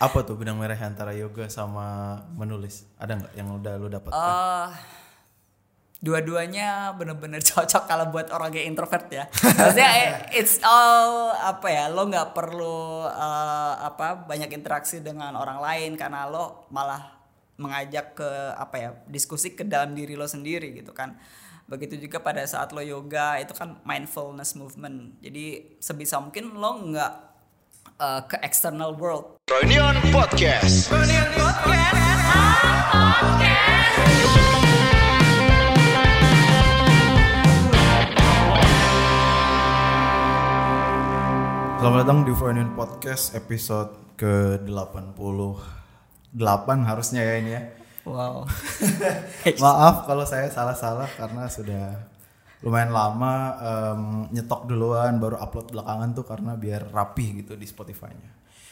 Apa tuh benang merah antara yoga sama menulis? Ada nggak yang udah lu dapat? Eh, dua-duanya bener-bener cocok kalau buat orang yang introvert ya. Maksudnya eh, it's all apa ya, lo nggak perlu eh, apa banyak interaksi dengan orang lain karena lo malah mengajak ke apa ya diskusi ke dalam diri lo sendiri gitu kan. Begitu juga pada saat lo yoga itu kan mindfulness movement. Jadi sebisa mungkin lo nggak eh, ke external world Reunion Podcast. Selamat datang di Foreign Podcast episode ke-88 harusnya ya ini ya. Wow. Maaf kalau saya salah-salah karena sudah lumayan lama em, nyetok duluan baru upload belakangan tuh karena biar rapi gitu di Spotify-nya.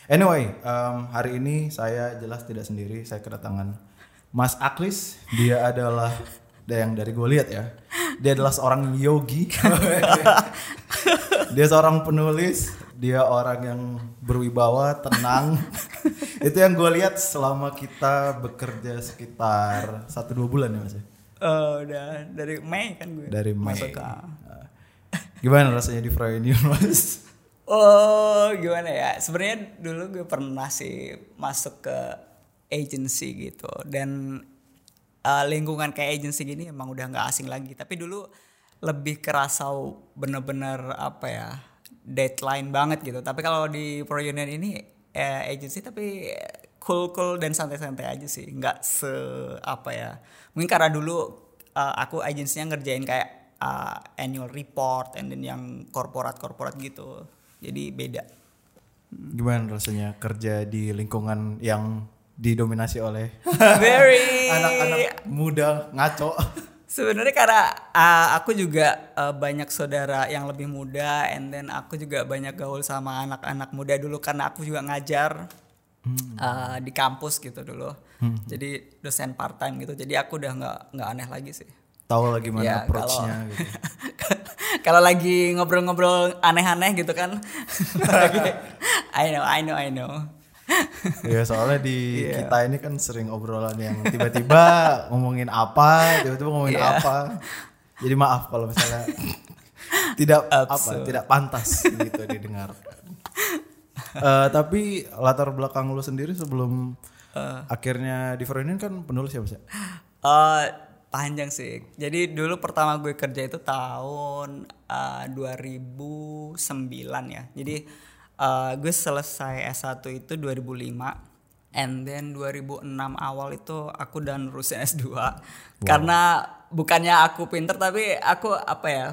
Anyway, em, hari ini saya jelas tidak sendiri, saya kedatangan Mas Aklis. Dia adalah yang dari gue lihat ya, dia adalah seorang yogi. dia seorang penulis, dia orang yang berwibawa, tenang. Itu yang gue lihat selama kita bekerja sekitar satu dua bulan ya mas. ya? Oh, udah dari Mei kan gue. Dari Mei. Masuk ke Gimana rasanya di Freudian mas? Oh, gimana ya? Sebenarnya dulu gue pernah sih masuk ke agency gitu dan uh, lingkungan kayak agency gini emang udah nggak asing lagi. Tapi dulu lebih kerasa bener-bener apa ya deadline banget gitu. Tapi kalau di Pro Union ini eh, agency tapi cool cool dan santai-santai aja sih. Nggak se apa ya. Mungkin karena dulu uh, aku agensinya ngerjain kayak uh, annual report and then yang korporat-korporat gitu. Jadi beda. Gimana rasanya kerja di lingkungan yang didominasi oleh Very anak-anak muda ngaco? Sebenarnya karena uh, aku juga uh, banyak saudara yang lebih muda and then aku juga banyak gaul sama anak-anak muda dulu karena aku juga ngajar uh, di kampus gitu dulu. Jadi dosen part time gitu. Jadi aku udah nggak nggak aneh lagi sih. Tahu lagi mana Ya, approach-nya kalau- gitu. kalau lagi ngobrol-ngobrol aneh-aneh gitu kan. Lagi, I know, I know, I know. Ya soalnya di Iya. kita ini kan sering obrolan yang tiba-tiba ngomongin apa, tiba-tiba ngomongin Iya. apa. Jadi maaf kalau misalnya tidak apa, tidak pantas gitu didengarkan. Eh, tapi latar belakang lu sendiri sebelum Eh. akhirnya di Freudian kan penulis ya mas ya? Eh, panjang sih. Jadi dulu pertama gue kerja itu tahun eh, 2009 ya. Jadi eh, gue selesai S1 itu 2005. And then 2006 awal itu aku udah nerusin S2. Karena bukannya aku pinter tapi aku apa ya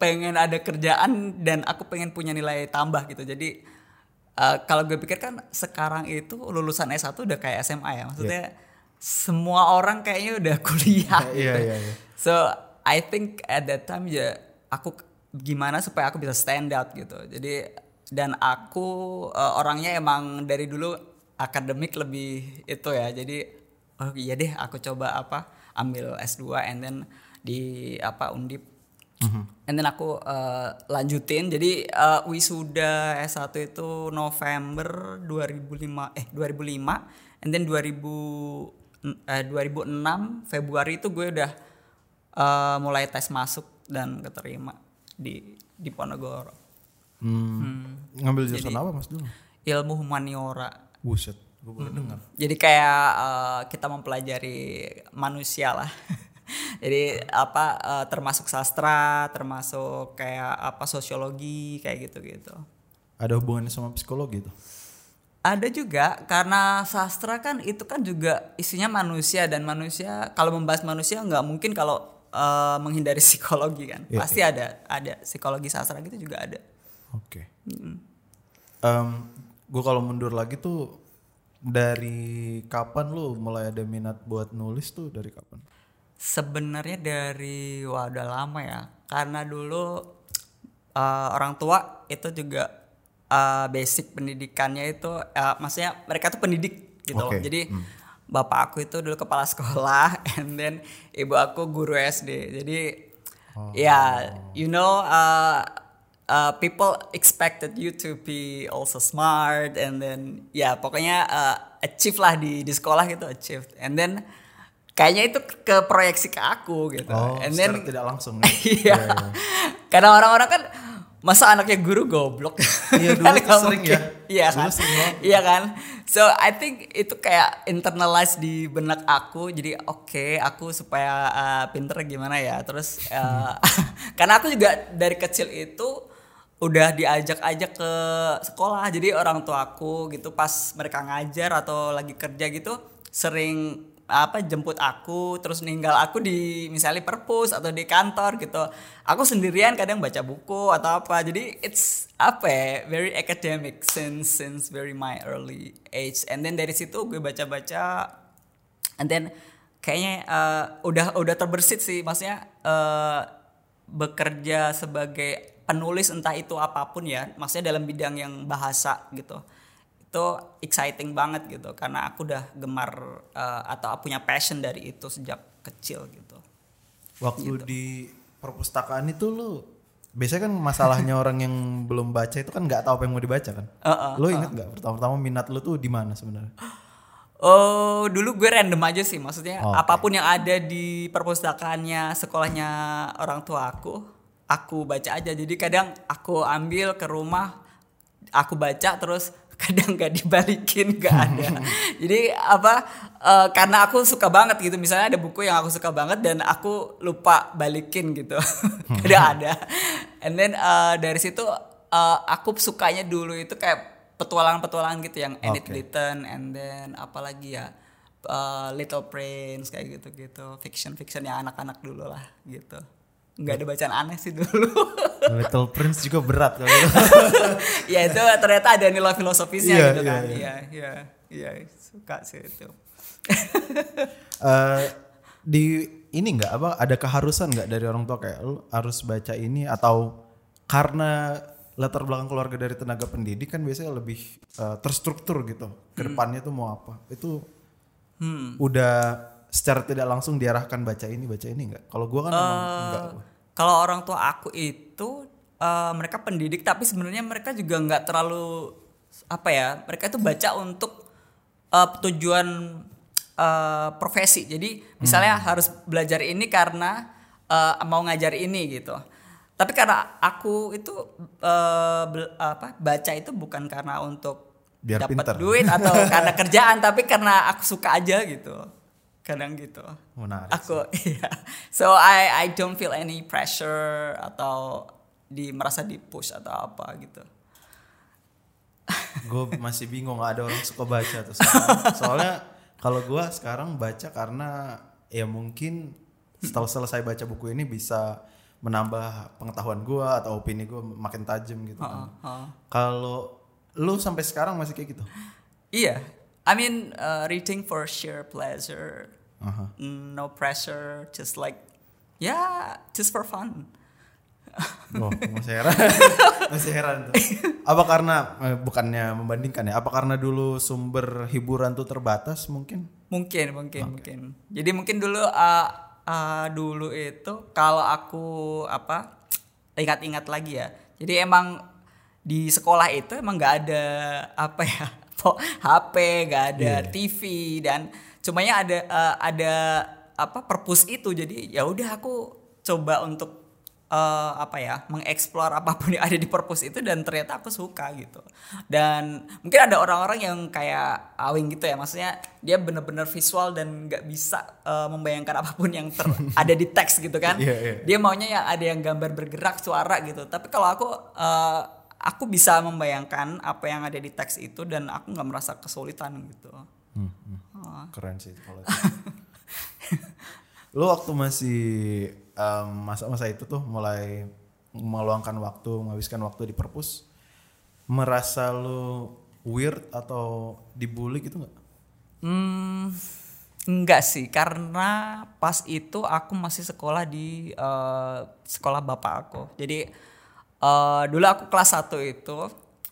pengen ada kerjaan dan aku pengen punya nilai tambah gitu. Jadi eh, kalau gue pikir kan sekarang itu lulusan S1 udah kayak SMA ya. Maksudnya semua orang kayaknya udah kuliah Iya, gitu. iya, iya. So I think at that time ya aku gimana supaya aku bisa stand out gitu. Jadi dan aku eh, orangnya emang dari dulu akademik lebih itu ya. Jadi oh iya deh aku coba apa ambil S2 and then di apa Undip. And then aku eh, lanjutin. Jadi eh, wisuda S1 itu November 2005 eh 2005 and then 2000 eh, 2006 Februari itu gue udah eh, mulai tes masuk dan keterima di di Ponorogo. Hmm. Ngambil jurusan apa mas dulu? Ilmu humaniora. Buset, gue baru dengar. Jadi kayak eh, kita mempelajari manusia lah. Jadi apa eh, termasuk sastra, termasuk kayak apa sosiologi kayak gitu-gitu. Ada hubungannya sama psikologi tuh? Ada juga karena sastra kan itu kan juga isinya manusia dan manusia kalau membahas manusia nggak mungkin kalau eh, menghindari psikologi kan. Iya, Pasti ada ada psikologi sastra gitu juga ada. Oke. gue kalau mundur lagi tuh dari kapan lu mulai ada minat buat nulis tuh dari kapan? Sebenarnya dari wah udah lama ya. Karena dulu eh, orang tua itu juga eh, basic pendidikannya itu eh, maksudnya mereka tuh pendidik gitu loh. Oke, Jadi bapak aku itu dulu kepala sekolah and then ibu aku guru SD. Jadi ya you know eh, uh, people expected you to be also smart and then ya pokoknya uh, achieve lah di di sekolah gitu achieve and then kayaknya itu ke proyeksi ke aku gitu. Oh, and then tidak langsung. iya. Karena orang-orang kan masa anaknya guru goblok? Iya, dulu Kan sering mungkin. ya. iya Dulu kan? sering banget. iya kan? So I think itu kayak internalize di benak aku. Jadi oke aku supaya uh, pinter gimana ya? Terus uh, karena aku juga dari kecil itu udah diajak-ajak ke sekolah. Jadi orang tua aku gitu pas mereka ngajar atau lagi kerja gitu sering apa jemput aku terus ninggal aku di misalnya perpus atau di kantor gitu. Aku sendirian kadang baca buku atau apa. Jadi it's apa ya very academic since since very my early age. And then dari situ gue baca-baca and then kayaknya uh, udah udah terbersit sih. Maksudnya uh, bekerja sebagai penulis entah itu apa pun ya. Maksudnya dalam bidang yang bahasa gitu itu exciting banget gitu karena aku udah gemar uh, atau punya passion dari itu sejak kecil gitu Waktu di perpustakaan itu lu biasanya kan masalahnya orang yang belum baca itu kan nggak tahu apa yang mau dibaca kan. Uh-uh, lu inget nggak pertama-tama minat lu tuh di mana sebenarnya? Oh, dulu gue random aja sih. Maksudnya Oke. apa pun yang ada di perpustakaannya sekolahnya orang tua aku, aku baca aja. Jadi kadang aku ambil ke rumah, aku baca terus kadang gak dibalikin gak ada. Jadi apa? eh, karena aku suka banget gitu. Misalnya ada buku yang aku suka banget dan aku lupa balikin gitu. kadang ada. And then eh, dari situ eh, aku sukanya dulu itu kayak petualangan-petualangan gitu yang Enid Oke. Blyton and then apalagi ya uh, Little Prince kayak gitu-gitu fiction-fiction yang anak-anak dulu lah gitu nggak ada bacaan aneh sih dulu. Little Prince juga berat kalau itu. ya itu ternyata ada nilai filosofisnya Iya, gitu iya, kan. iya. iya iya iya. Suka sih itu. Eh, di ini nggak? Apa ada keharusan nggak dari orang tua? Kayak lu harus baca ini atau karena latar belakang keluarga dari tenaga pendidik kan biasanya lebih eh, terstruktur gitu. Ke depannya tuh mau apa? Itu hmm. udah secara tidak langsung diarahkan baca ini baca ini nggak? Kalau gua kan emang enggak Eh, kalau orang tua aku itu eh, mereka pendidik tapi sebenarnya mereka juga nggak terlalu apa ya mereka itu baca untuk eh, tujuan eh, profesi. Jadi misalnya harus belajar ini karena eh, mau ngajar ini gitu. Tapi karena aku itu bel- apa baca itu bukan karena untuk Biar dapat duit atau karena kerjaan tapi karena aku suka aja gitu kadang gitu. Menarik aku iya. So I I don't feel any pressure atau di merasa di push atau apa gitu. Gue masih bingung ada orang suka baca tuh soalnya, soalnya kalau gue sekarang baca karena ya mungkin setelah selesai baca buku ini bisa menambah pengetahuan gue atau opini gue makin tajam gitu kan. Heeh. kalau lu sampai sekarang masih kayak gitu? Iya I mean uh, reading for sheer pleasure Aha. no pressure just like yeah just for fun Oh, masih heran. masih heran tuh. Apa karena eh, bukannya membandingkan ya? Apa karena dulu sumber hiburan tuh terbatas mungkin? mungkin mungkin mungkin jadi mungkin dulu uh, uh, dulu itu kalau aku apa ingat-ingat lagi ya jadi emang di sekolah itu emang nggak ada apa ya HP nggak ada Iya. TV dan cumanya ada uh, ada apa perpus itu jadi ya udah aku coba untuk eh, apa ya mengeksplor apa pun yang ada di perpus itu dan ternyata aku suka gitu dan mungkin ada orang-orang yang kayak awing gitu ya maksudnya dia bener-bener visual dan nggak bisa eh, membayangkan apa pun yang ter- ada di teks gitu kan Iya, iya. dia maunya yang ada yang gambar bergerak suara gitu tapi kalau aku eh, aku bisa membayangkan apa yang ada di teks itu dan aku nggak merasa kesulitan gitu Hmm, hmm. Keren sih kalau. Lu waktu masih masa-masa itu tuh mulai meluangkan waktu, menghabiskan waktu di perpus, merasa lu weird atau dibully gitu nggak? Hmm, enggak sih, karena pas itu aku masih sekolah di eh, sekolah bapak aku. Jadi eh, dulu aku kelas 1 itu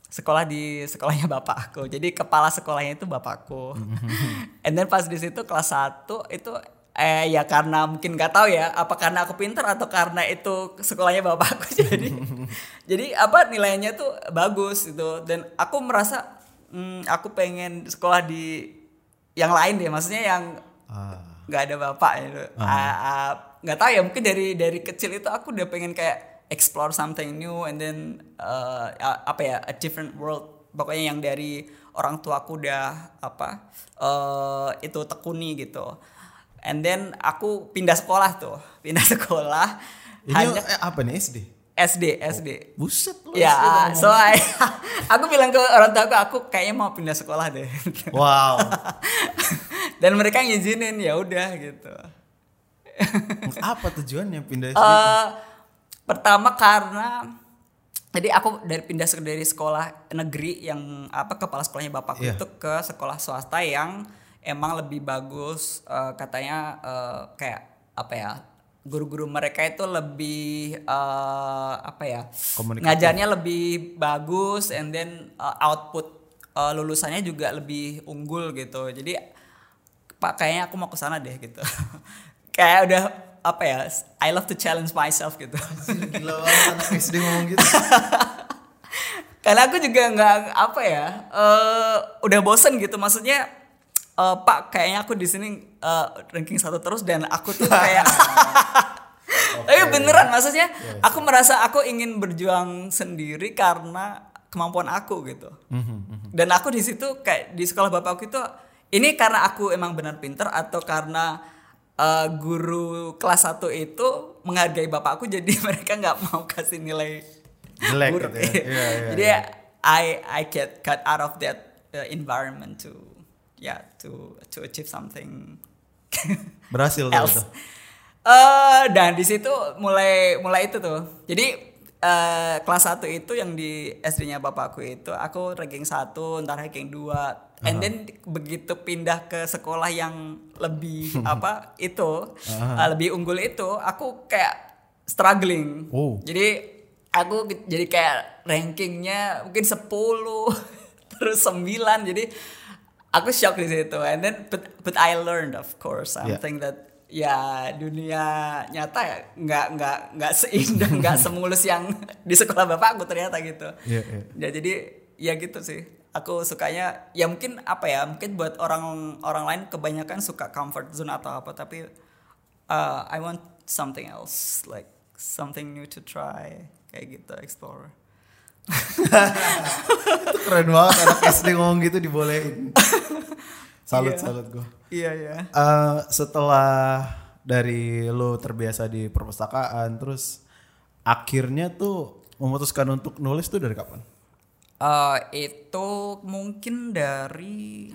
sekolah di sekolahnya bapak aku. Jadi kepala sekolahnya itu bapakku. And then pas di situ kelas 1 itu eh ya karena mungkin nggak tahu ya apa karena aku pinter atau karena itu sekolahnya bapakku jadi jadi apa nilainya tuh bagus itu dan aku merasa hmm, aku pengen sekolah di yang lain deh maksudnya yang Ah. nggak ada bapak gitu Ah, ah, nggak tahu ya mungkin dari dari kecil itu aku udah pengen kayak explore something new and then uh, apa ya a different world pokoknya yang dari orang tua aku udah apa eh itu tekuni gitu and then aku pindah sekolah tuh pindah sekolah Ini hanya eh, apa nih SD? SD SD Buset lu. ya SD so I, aku bilang ke orang tua aku aku kayaknya mau pindah sekolah deh Wow. dan mereka ngizinin ya udah gitu apa tujuannya pindah SD? Eh, pertama karena jadi aku dari pindah dari sekolah negeri yang apa kepala sekolahnya bapakku Iya. itu ke sekolah swasta yang emang lebih bagus eh, katanya eh, kayak apa ya guru-guru mereka itu lebih eh, apa ya ngajarnya lebih bagus and then eh, output eh, lulusannya juga lebih unggul gitu. Jadi pak kayaknya aku mau ke sana deh gitu. Kayak udah apa ya I love to challenge myself gitu. Gila banget anak SD ngomong gitu. karena aku juga nggak apa ya eh udah bosen gitu. Maksudnya eh, pak kayaknya aku di sini eh, ranking satu terus dan aku tuh kayak tapi beneran maksudnya aku merasa aku ingin berjuang sendiri karena kemampuan aku gitu. Dan aku di situ kayak di sekolah bapakku itu ini karena aku emang benar pinter atau karena eh, guru kelas 1 itu menghargai bapakku jadi mereka nggak mau kasih nilai Jelek buruk. gitu ya. Iya, iya, jadi iya. I I get cut out of that uh, environment to yeah to to achieve something Berhasil tuh else. itu. Eh dan di situ mulai mulai itu tuh. Jadi eh kelas 1 itu yang di SD-nya bapakku itu aku ranking 1, ntar ranking 2. And then begitu pindah ke sekolah yang lebih apa itu, eh, lebih unggul itu, aku kayak struggling. Oh. Jadi aku ge- jadi kayak rankingnya mungkin 10 terus 9 jadi aku shock di situ and then but, but I learned of course something that ya dunia nyata ya nggak nggak nggak seindah nggak semulus yang di sekolah bapakku ternyata gitu Iya, iya. ya jadi ya gitu sih aku sukanya ya mungkin apa ya mungkin buat orang orang lain kebanyakan suka comfort zone atau apa tapi uh, I want something else like something new to try kayak gitu explore Itu keren banget anak SD ngomong gitu dibolehin. Salut Iya. salut gue. iya iya Eh, setelah dari lu terbiasa di perpustakaan terus akhirnya tuh memutuskan untuk nulis tuh dari kapan? Eh, itu mungkin dari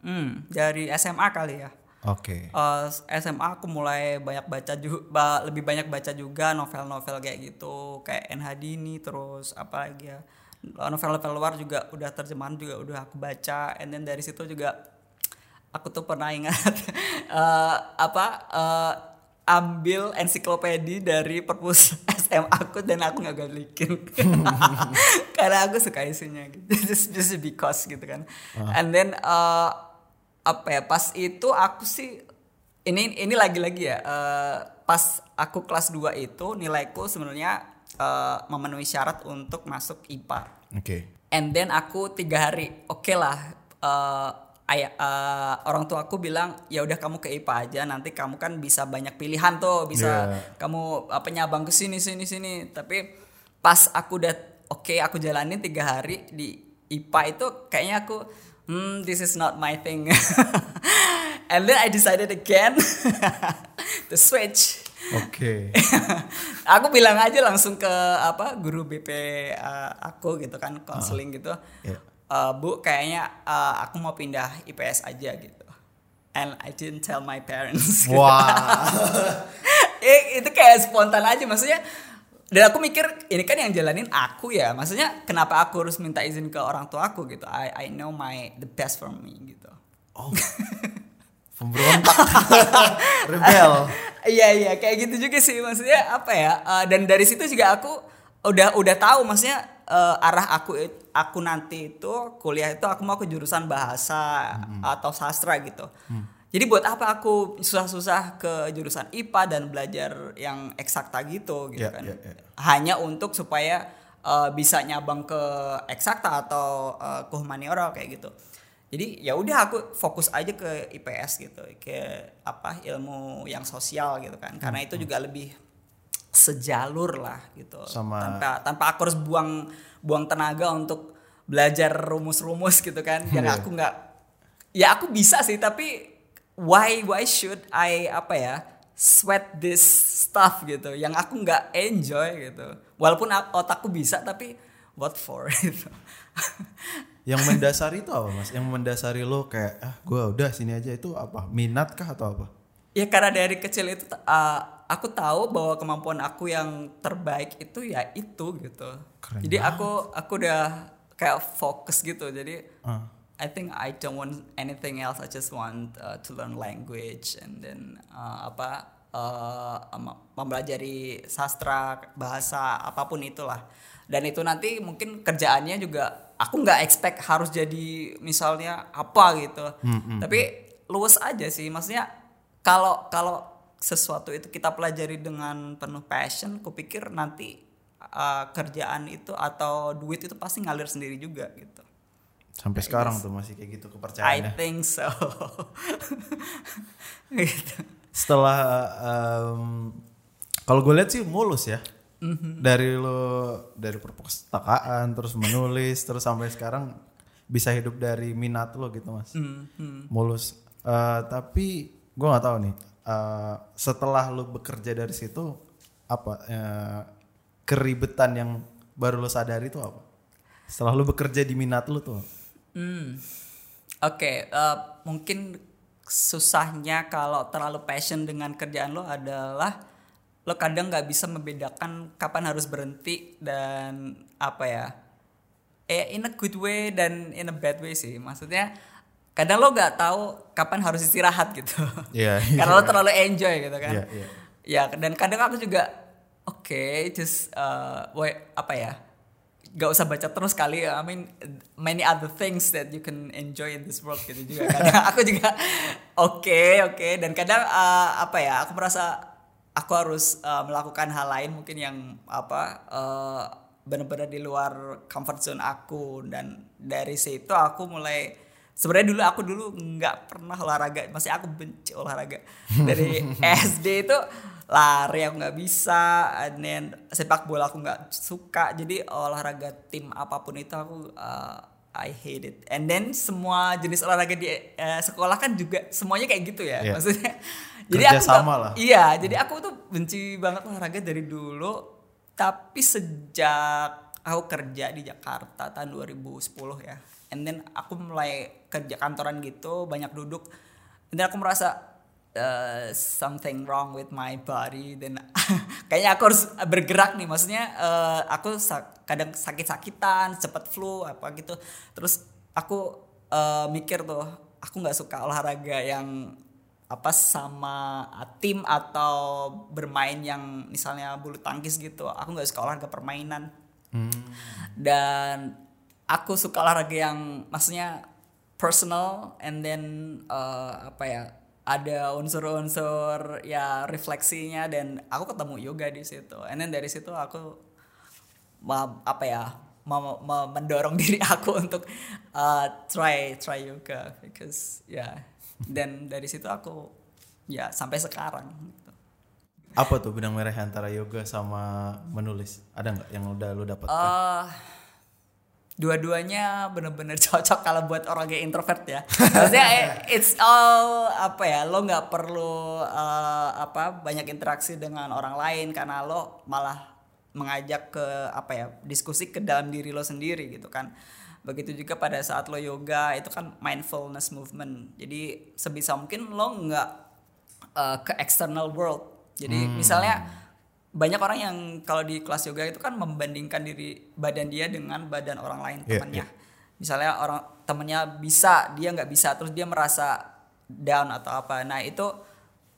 hmm, dari SMA kali ya Oke. Eh, SMA aku mulai banyak baca juga lebih banyak baca juga novel-novel kayak gitu kayak NH Dini terus apa lagi ya novel-novel luar juga udah terjemahan juga udah aku baca and then dari situ juga aku tuh pernah ingat eh, apa eh, ambil ensiklopedi dari perpus SMA aku dan aku nggak galikin karena aku suka isinya gitu. Just, just because gitu kan. And then eh, apa ya pas itu aku sih ini ini lagi-lagi ya eh, pas aku kelas 2 itu nilaiku sebenarnya eh, memenuhi syarat untuk masuk IPA Oke. and then aku tiga hari oke lah eh, ayah eh, orang tua aku bilang ya udah kamu ke IPA aja nanti kamu kan bisa banyak pilihan tuh bisa Yeah. kamu apa nyabang ke sini sini sini tapi pas aku udah oke aku jalanin tiga hari di IPA itu kayaknya aku hmm this is not my thing and then I decided again to switch Oke. aku bilang aja langsung ke apa guru BP uh, aku gitu kan konseling gitu Iya. "Uh, bu kayaknya uh, aku mau pindah IPS aja gitu and I didn't tell my parents gitu. Wah. Eh, itu kayak spontan aja maksudnya dan aku mikir ini kan yang jalanin aku ya maksudnya kenapa aku harus minta izin ke orang tua aku gitu I I know my the best for me gitu Oh. Pemberontak. Rebel. Iya iya kayak gitu juga sih maksudnya apa ya eh, dan dari situ juga aku udah udah tahu maksudnya eh, arah aku it- aku nanti itu kuliah itu aku mau ke jurusan bahasa atau sastra gitu. Jadi buat apa aku susah-susah ke jurusan IPA dan belajar yang eksakta gitu gitu Ya, kan? ya, ya. hanya untuk supaya uh, bisa nyabang ke eksakta atau uh, ke humaniora kayak gitu. Jadi ya udah aku fokus aja ke IPS gitu ke apa ilmu yang sosial gitu kan. Karena itu juga lebih sejalur lah gitu Sama- tanpa tanpa aku harus buang buang tenaga untuk belajar rumus-rumus gitu kan yang Iya. aku nggak ya aku bisa sih tapi why why should I apa ya sweat this stuff gitu yang aku nggak enjoy gitu walaupun otakku bisa tapi what for gitu Yang mendasari itu apa mas? Yang mendasari lo kayak ah gue udah sini aja itu apa? Minat kah atau apa? Ya karena dari kecil itu uh, aku tahu bahwa kemampuan aku yang terbaik itu ya itu gitu. Keren jadi aku aku udah kayak fokus gitu. Jadi Ah. I think I don't want anything else. I just want uh, to learn language and then uh, apa uh, mem- mempelajari sastra bahasa apa pun itulah. Dan itu nanti mungkin kerjaannya juga aku nggak expect harus jadi misalnya apa gitu. Tapi luas aja sih. Maksudnya kalau kalau sesuatu itu kita pelajari dengan penuh passion kupikir nanti uh, kerjaan itu atau duit itu pasti ngalir sendiri juga gitu Sampai sekarang tuh masih kayak gitu I kepercayaannya. think so. gitu. Setelah em, kalau gue lihat sih mulus ya. Mhm. Dari lo dari perpustakaan terus menulis terus sampai sekarang bisa hidup dari minat lo gitu mas. Mhm. Mulus. Eh, tapi gue nggak tahu nih. eh, setelah lo bekerja dari situ apa eh, keribetan yang baru lo sadari itu apa? Setelah lo bekerja di minat lo tuh. Hmm. Oke, eh, mungkin susahnya kalau terlalu passion dengan kerjaan lo adalah lo kadang nggak bisa membedakan kapan harus berhenti dan apa ya eh in a good way dan in a bad way sih maksudnya kadang lo nggak tahu kapan harus istirahat gitu. Iya, karena lo terlalu enjoy gitu kan. Iya, iya. ya dan kadang aku juga oke just uh, wait, apa ya gak usah baca terus kali. I mean many other things that you can enjoy in this world gitu juga kadang aku juga oke oke. Dan kadang uh, apa ya aku merasa aku harus uh, melakukan hal lain mungkin yang apa uh, benar-benar di luar comfort zone aku. Dan dari situ aku mulai sebenarnya dulu aku dulu nggak pernah olahraga masih aku benci olahraga. Dari SD itu lari aku nggak bisa and then sepak bola aku nggak suka. Jadi olahraga tim apa pun itu aku uh, I hate it. And then semua jenis olahraga di eh, sekolah kan juga semuanya kayak gitu ya Iya. maksudnya. Jadi Kerja aku sama lah. iya jadi aku tuh benci banget olahraga dari dulu. Tapi sejak aku kerja di Jakarta tahun 2010 ya and then aku mulai kerja kantoran gitu banyak duduk. And then aku merasa uh, something wrong with my body. Dan kayaknya aku harus bergerak nih. Maksudnya uh, aku sa- kadang sakit-sakitan cepet flu apa gitu. Terus aku uh, mikir tuh aku nggak suka olahraga yang apa sama tim atau bermain yang misalnya bulu tangkis gitu. Aku nggak suka olahraga permainan. Dan aku suka olahraga yang maksudnya personal and then uh, apa ya ada unsur-unsur ya refleksinya dan aku ketemu yoga di situ and then dari situ aku ma- apa ya ma- ma- mendorong diri aku untuk uh, try try yoga because ya dan dari situ aku ya sampai sekarang gitu. Apa tuh benang merah antara yoga sama menulis? Ada nggak yang udah lu dapat? Eh, dua-duanya bener-bener cocok kalau buat orang yang introvert ya. Maksudnya eh, it's all apa ya, lo nggak perlu eh, apa banyak interaksi dengan orang lain karena lo malah mengajak ke apa ya diskusi ke dalam diri lo sendiri gitu kan. Begitu juga pada saat lo yoga itu kan mindfulness movement. Jadi sebisa mungkin lo nggak eh, ke external world. Jadi misalnya banyak orang yang kalau di kelas yoga itu kan membandingkan diri badan dia dengan badan orang lain Iya, temannya. Misalnya orang temennya bisa, dia nggak bisa, terus dia merasa down atau apa. Nah itu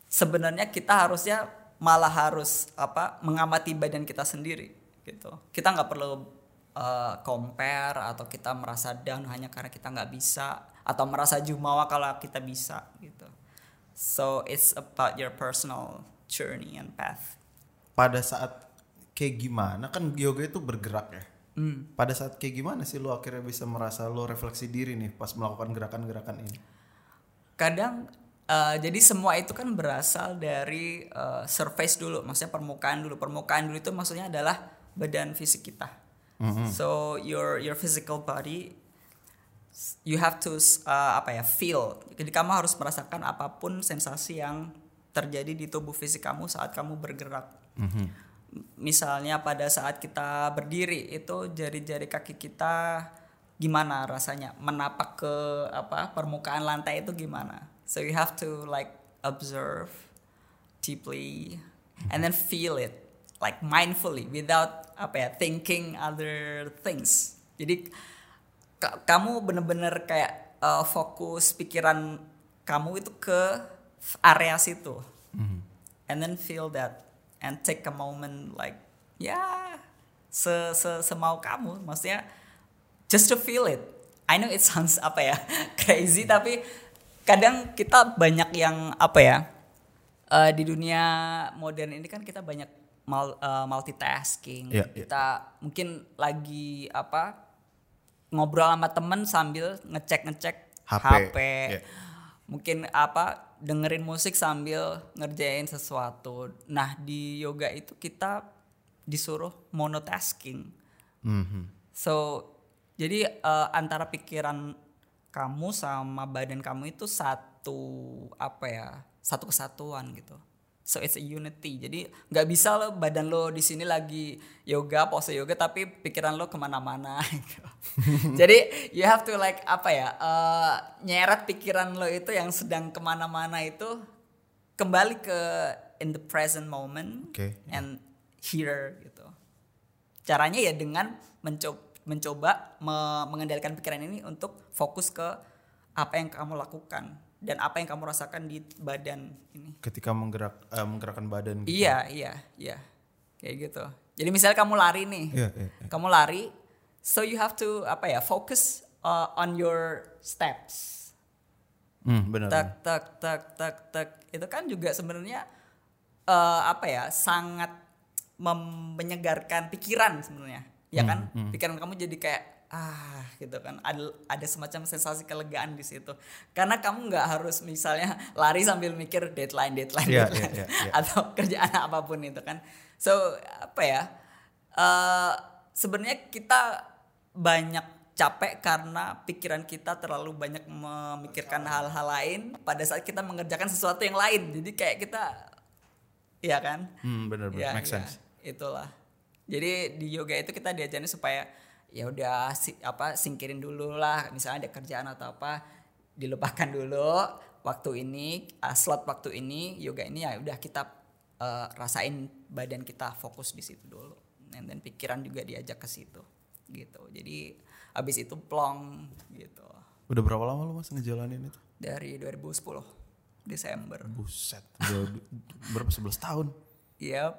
sebenarnya kita harusnya malah harus apa mengamati badan kita sendiri gitu. Kita nggak perlu uh, compare atau kita merasa down hanya karena kita nggak bisa atau merasa jumawa kalau kita bisa gitu. So it's about your personal journey and path. Pada saat kayak gimana kan yoga itu bergerak ya. Hmm. Pada saat kayak gimana sih lo akhirnya bisa merasa lo refleksi diri nih pas melakukan gerakan-gerakan ini? Kadang uh, jadi semua itu kan berasal dari uh, surface dulu, maksudnya permukaan dulu. Permukaan dulu itu maksudnya adalah badan fisik kita. So your your physical body you have to uh, apa ya feel. Jadi kamu harus merasakan apa pun sensasi yang terjadi di tubuh fisik kamu saat kamu bergerak. Misalnya pada saat kita berdiri itu jari-jari kaki kita gimana rasanya menapak ke apa permukaan lantai itu gimana. So you have to like observe deeply and then feel it like mindfully without apa ya thinking other things. Jadi ka- kamu bener-bener kayak uh, fokus pikiran kamu itu ke area situ and then feel that and take a moment like ya se se semau kamu. Maksudnya just to feel it. I know it sounds apa ya crazy tapi kadang kita banyak yang apa ya eh, di dunia modern ini kan kita banyak mul- eh, multitasking. Iya, iya. kita mungkin lagi apa ngobrol sama temen sambil ngecek ngecek HP, iya. mungkin apa dengerin musik sambil ngerjain sesuatu. Nah di yoga itu kita disuruh monotasking. Mhm. So jadi eh, antara pikiran kamu sama badan kamu itu satu apa ya satu kesatuan gitu. So it's a unity. Jadi nggak bisa lo badan lo di sini lagi yoga pose yoga tapi pikiran lo ke mana-mana. gitu. Jadi you have to like apa ya eh, nyeret pikiran lo itu yang sedang ke mana-mana itu kembali ke in the present moment Oke. and here gitu. Caranya ya dengan mencoba mencoba me- mengendalikan pikiran ini untuk fokus ke apa yang kamu lakukan dan apa yang kamu rasakan di badan ini. Ketika menggerak eh, menggerakkan badan gitu. Iya, iya, iya. Kayak gitu. Jadi misalnya kamu lari nih. Iya, iya, iya. Kamu lari, so you have to apa ya, focus uh, on your steps. Hmm, benar. Tak tak tak tak tak. Itu kan juga sebenarnya eh, apa ya, sangat menyegarkan pikiran sebenarnya. Ya kan? Pikiran kamu jadi kayak ah gitu kan. Ada ada semacam sensasi kelegaan di situ. Karena kamu nggak harus misalnya lari sambil mikir deadline deadline, Iya, deadline iya, iya, iya. atau kerjaan apa pun itu kan. So apa ya eh sebenarnya kita banyak capek karena pikiran kita terlalu banyak memikirkan hal-hal lain. Pada saat kita mengerjakan sesuatu yang lain jadi kayak kita ya kan? Hmm, benar benar. Ya, Make ya, sense. itulah. Jadi di yoga itu kita diajarin supaya ya udah si, apa singkirin dulu lah misalnya ada kerjaan atau apa dilupakan dulu waktu ini uh, slot waktu ini yoga ini ya udah kita uh, rasain badan kita fokus di situ dulu then pikiran juga diajak ke situ gitu jadi abis itu plong gitu Udah berapa lama lu Mas ngejalanin itu? dari 2010 Desember Buset. Berapa 11 tahun? yep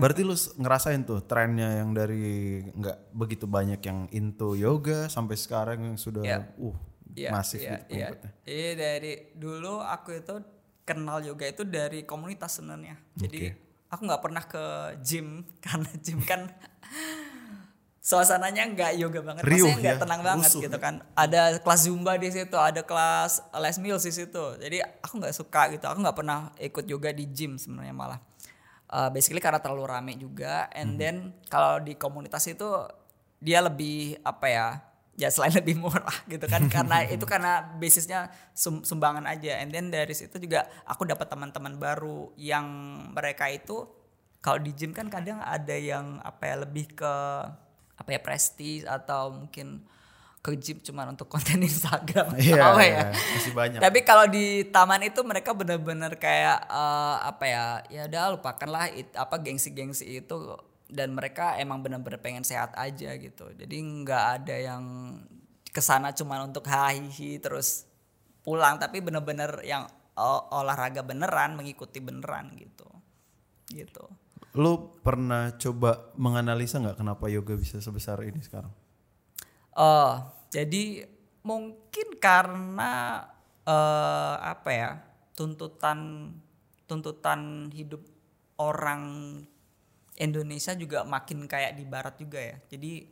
Berarti lu ngerasain tuh trennya yang dari nggak begitu banyak yang into yoga sampai sekarang yang sudah Iya. uh Iya, masif iya, gitu iya. pengikutnya. Iya, dari dulu aku itu kenal yoga itu dari komunitas sebenarnya. Jadi Oke. aku nggak pernah ke gym karena gym kan suasananya nggak yoga banget, Riuh maksudnya nggak ya, tenang banget rusuh gitu kan. Ada kelas zumba di situ, ada kelas les meals di situ. Jadi aku nggak suka gitu. Aku nggak pernah ikut yoga di gym sebenarnya malah. Uh, basically karena terlalu rame juga, and Mhm. then kalau di komunitas itu dia lebih apa ya? Ya selain lebih murah gitu kan, karena itu karena basisnya sum- sumbangan aja. And then dari situ juga aku dapat teman-teman baru yang mereka itu kalau di gym kan kadang ada yang apa ya lebih ke apa ya prestis atau mungkin ke gym cuma untuk konten Instagram. Iya, apa iya, ya masih banyak. tapi kalau di taman itu mereka benar-benar kayak eh, apa ya ya udah lupakanlah it, apa gengsi-gengsi itu. Dan mereka emang benar-benar pengen sehat aja gitu. Jadi nggak ada yang ke sana cuma untuk hahihi terus pulang. Tapi benar-benar yang ol- olahraga beneran mengikuti beneran gitu. Gitu. Lu pernah coba menganalisa nggak kenapa yoga bisa sebesar ini sekarang? Oh, jadi mungkin karena eh apa ya tuntutan tuntutan hidup orang Indonesia juga makin kayak di Barat juga ya. Jadi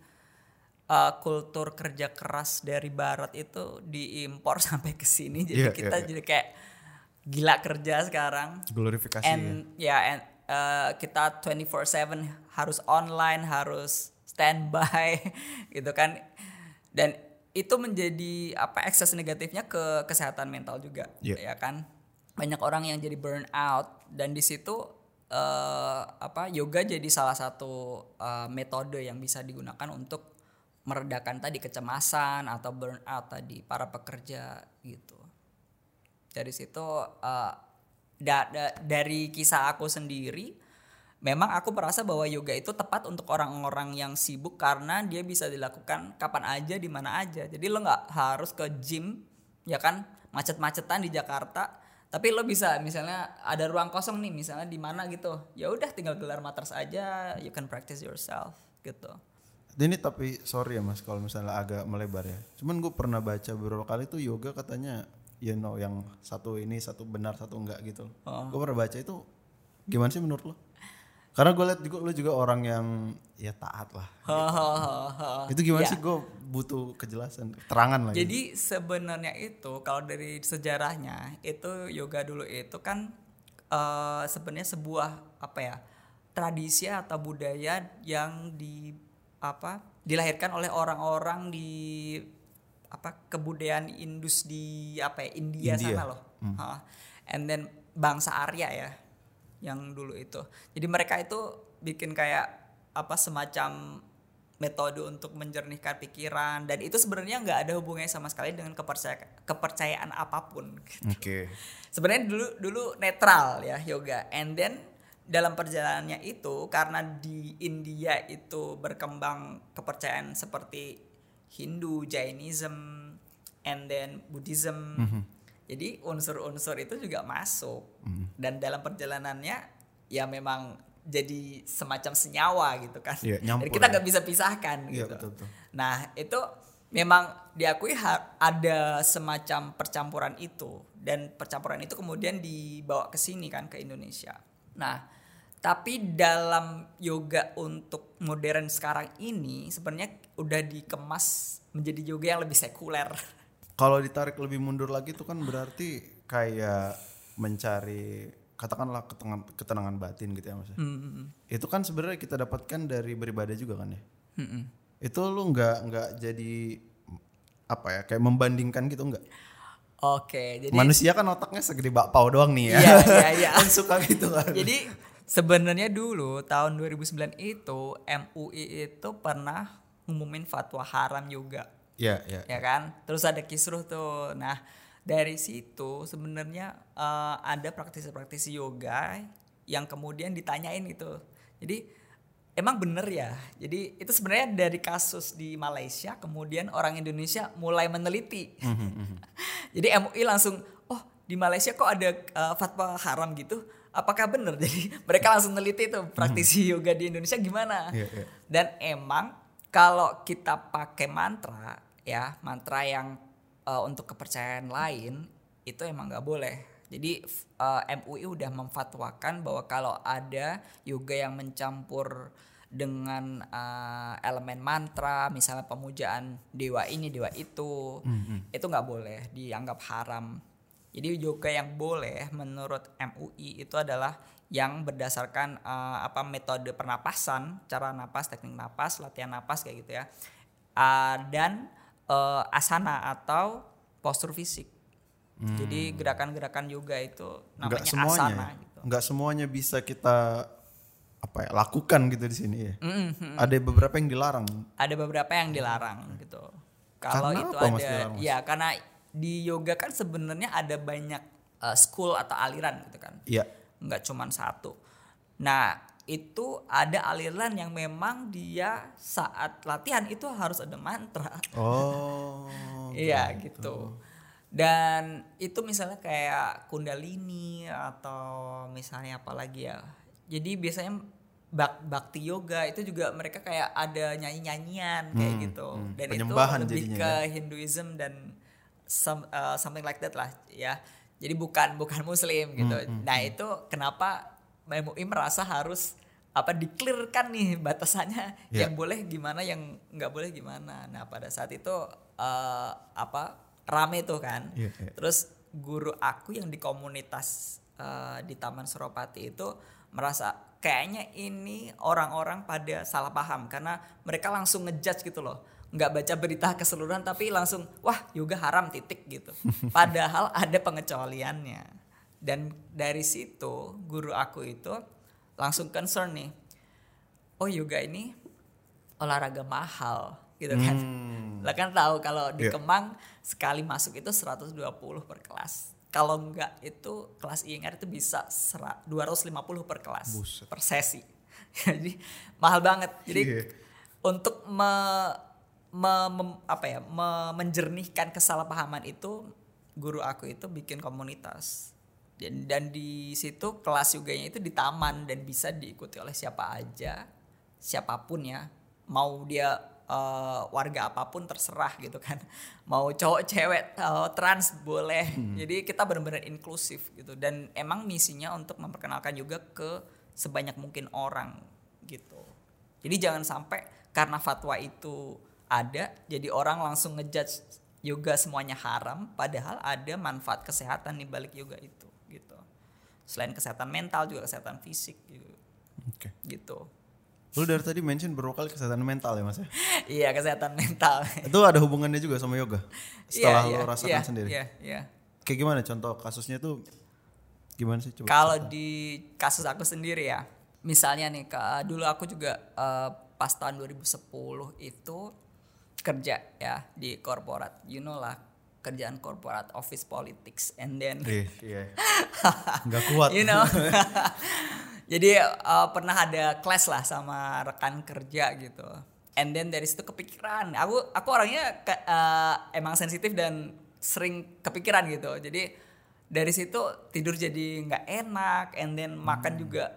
eh, kultur kerja keras dari Barat itu diimpor sampai ke sini. Jadi Iya, kita iya, iya. jadi kayak gila kerja sekarang. Glorifikasi. And ya, and, eh, kita 24/7 harus online, harus standby gitu kan. Dan itu menjadi apa ekses negatifnya ke kesehatan mental juga, Iya. ya kan. Banyak orang yang jadi burn out dan di situ eh, apa yoga jadi salah satu eh, metode yang bisa digunakan untuk meredakan tadi kecemasan atau burnout tadi para pekerja gitu dari situ eh, da- da- dari kisah aku sendiri memang aku merasa bahwa yoga itu tepat untuk orang-orang yang sibuk karena dia bisa dilakukan kapan aja di mana aja. Jadi lo nggak harus ke gym ya kan? Macet-macetan di Jakarta. Tapi lo bisa misalnya ada ruang kosong nih misalnya di mana gitu. Ya udah tinggal gelar matras aja. You can practice yourself gitu. Ini tapi sorry ya mas kalau misalnya agak melebar ya. Cuman gue pernah baca beberapa kali tuh yoga katanya you know yang satu ini satu benar satu enggak gitu. Gue pernah baca itu gimana sih menurut lo? Karena gue liat juga lo juga orang yang ya taat lah. Hahaha. Itu gimana Ya. sih gue butuh kejelasan, terangan lagi. Jadi sebenarnya itu kalau dari sejarahnya itu yoga dulu itu kan eh, sebenarnya sebuah apa ya tradisi atau budaya yang di apa dilahirkan oleh orang-orang di apa kebudayaan Indus di apa ya India, India. sana loh. Ha. And then bangsa Arya ya yang dulu itu. Jadi mereka itu bikin kayak apa semacam metode untuk menjernihkan pikiran dan itu sebenarnya nggak ada hubungannya sama sekali dengan kepercayaan kepercayaan apa pun. Oke. Sebenarnya dulu dulu netral ya yoga and then dalam perjalanannya itu karena di India itu berkembang kepercayaan seperti Hindu, Jainism, and then Buddhism. Jadi unsur-unsur itu juga masuk dan dalam perjalanannya ya memang jadi semacam senyawa gitu kan. Jadi nyampur kita ya. nggak bisa pisahkan Iya, gitu. betul, betul. Nah itu memang diakui ada semacam percampuran itu dan percampuran itu kemudian dibawa ke sini kan ke Indonesia. Nah tapi dalam yoga untuk modern sekarang ini sebenarnya udah dikemas menjadi yoga yang lebih sekuler. Kalau ditarik lebih mundur lagi itu kan berarti kayak mencari katakanlah ketenangan, ketenangan batin gitu ya mas. ya. Itu kan sebenarnya kita dapatkan dari beribadah juga kan ya. Itu lu nggak nggak jadi apa ya kayak membandingkan gitu nggak? Oke, jadi Manusia kan otaknya segede bakpao doang nih ya. Iya, iya, iya. Kan suka gitu kan. Jadi sebenarnya dulu tahun 2009 itu MUI itu pernah ngumumin fatwa haram yoga. Iya, iya. ya kan? Terus ada kisruh tuh. Nah dari situ sebenarnya eh, ada praktisi-praktisi yoga yang kemudian ditanyain itu jadi emang bener ya? Jadi itu sebenarnya dari kasus di Malaysia kemudian orang Indonesia mulai meneliti. Jadi MUI langsung oh di Malaysia kok ada eh, fatwa haram gitu? Apakah bener? Jadi mereka langsung neliti tuh praktisi yoga di Indonesia gimana. Iya, iya. dan emang kalau kita pakai mantra ya mantra yang uh, untuk kepercayaan lain itu emang nggak boleh. Jadi uh, MUI udah memfatwakan bahwa kalau ada yoga yang mencampur dengan uh, elemen mantra, misalnya pemujaan dewa ini dewa itu, itu nggak boleh dianggap haram. Jadi yoga yang boleh menurut MUI itu adalah yang berdasarkan eh, apa metode pernapasan, cara napas, teknik napas, latihan napas kayak gitu ya. Ah, dan eh, asana atau postur fisik. Jadi gerakan-gerakan yoga itu Nggak namanya semuanya. asana ya? gitu. Nggak semuanya bisa kita apa ya lakukan gitu di sini ya. Mm-hmm. Ada beberapa yang dilarang. Ada beberapa yang dilarang gitu. Kalau Karena itu apa, Mas, ada dilarang, Mas? ya karena di yoga kan sebenarnya ada banyak eh, school atau aliran gitu kan. Iya. nggak cuman satu. Nah itu ada aliran yang memang dia saat latihan itu harus ada mantra. Oh. Iya gitu. Dan itu misalnya kayak kundalini atau misalnya apa lagi ya. Jadi biasanya bak bakti yoga itu juga mereka kayak ada nyanyi-nyanyian kayak gitu. Dan Penyembahan itu lebih jadinya ke ya. Hinduism dan some, uh, something like that lah ya jadi bukan bukan muslim gitu nah itu kenapa MUI merasa harus apa diklirkan nih batasannya Ya. yang boleh gimana yang nggak boleh gimana. Nah pada saat itu uh, apa rame tuh kan. Iya, iya. terus guru aku yang di komunitas uh, di Taman Suropati itu merasa kayaknya ini orang-orang pada salah paham karena mereka langsung ngejudge gitu loh. Nggak baca berita keseluruhan tapi langsung wah yoga haram titik gitu. Padahal ada pengecualiannya dan dari situ guru aku itu langsung concern nih oh yoga ini olahraga mahal gitu kan lah kan tahu kalau di Iya. Kemang sekali masuk itu 120 per kelas kalau enggak itu kelas INR itu bisa sera- 250 per kelas Buset. per sesi jadi mahal banget jadi Iya. untuk me, me- mem- apa ya me- menjernihkan kesalahpahaman itu guru aku itu bikin komunitas dan dan di situ kelas yoganya itu di taman dan bisa diikuti oleh siapa aja siapa pun ya. Mau dia eh, warga apa pun terserah gitu kan. Mau cowok cewek eh, trans boleh. Jadi kita benar-benar inklusif gitu. Dan emang misinya untuk memperkenalkan juga ke sebanyak mungkin orang gitu. Jadi jangan sampai karena fatwa itu ada jadi orang langsung ngejudge yoga semuanya haram padahal ada manfaat kesehatan di balik yoga itu. Selain kesehatan mental juga kesehatan fisik gitu. Oke. Gitu. Lu dari tadi mention beberapa kali kesehatan mental ya mas ya? Iya, kesehatan mental. Itu ada hubungannya juga sama yoga? Setelah Iya, lu iya, rasakan iya, sendiri? Iya, iya. Kayak gimana contoh kasusnya tuh gimana sih coba? Kalau di kasus aku sendiri ya, misalnya nih ke, dulu aku juga eh, pas tahun 2010 itu kerja ya di korporat, you know lah kerjaan korporat office politics and then Iya, iya. Nggak kuat. you know. Jadi uh, pernah ada clash lah sama rekan kerja gitu. And then dari situ kepikiran. Aku aku orangnya ke- uh, emang sensitif dan sering kepikiran gitu. Jadi dari situ tidur jadi nggak enak and then makan juga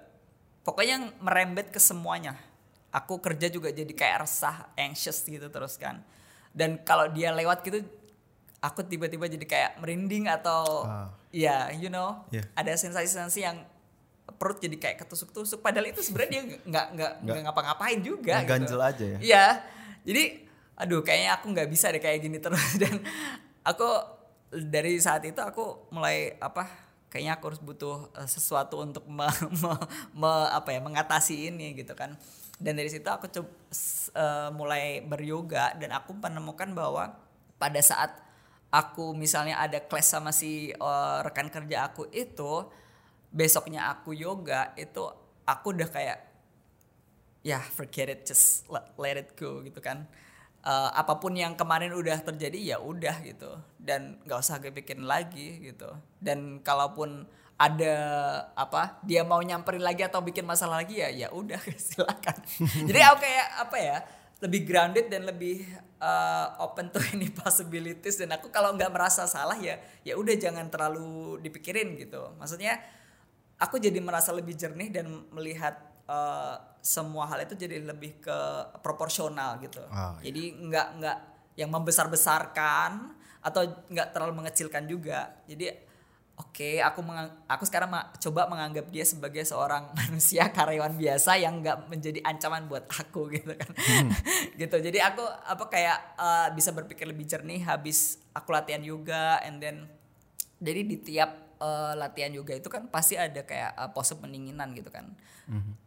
pokoknya merembet ke semuanya. Aku kerja juga jadi kayak resah anxious gitu terus kan. Dan kalau dia lewat gitu aku tiba-tiba jadi kayak merinding atau Ah. ya you know Iya. ada sensasi-sensasi yang perut jadi kayak ketusuk-tusuk padahal itu sebenarnya dia nggak nggak nggak ngapa-ngapain juga gitu. Ngeganjel aja ya? iya jadi aduh kayaknya aku nggak bisa deh kayak gini terus dan aku dari saat itu aku mulai apa kayaknya aku harus butuh eh, sesuatu untuk me, me- me- apa ya mengatasi ini gitu kan dan dari situ aku coba mulai beryoga dan aku menemukan bahwa pada saat aku misalnya ada class sama si eh, rekan kerja aku itu besoknya aku yoga itu aku udah kayak ya forget it just let, let it go gitu kan. Eh, apa pun yang kemarin udah terjadi ya udah gitu. Dan nggak usah gue pikirin lagi gitu. Dan kalaupun ada apa dia mau nyamperin lagi atau bikin masalah lagi ya ya udah silakan. Jadi aku kayak apa ya lebih grounded dan lebih eh, open to any possibilities dan aku kalau nggak merasa salah ya ya udah jangan terlalu dipikirin gitu maksudnya aku jadi merasa lebih jernih dan melihat eh, semua hal itu jadi lebih ke proporsional gitu. Iya. Jadi nggak nggak yang membesar-besarkan atau nggak terlalu mengecilkan juga. Jadi oke aku mengang- aku sekarang ma- coba menganggap dia sebagai seorang manusia karyawan biasa yang nggak menjadi ancaman buat aku gitu kan. gitu. Jadi aku apa kayak eh, bisa berpikir lebih jernih habis aku latihan yoga and then jadi di tiap eh, latihan yoga itu kan pasti ada kayak eh, pose pendinginan gitu kan.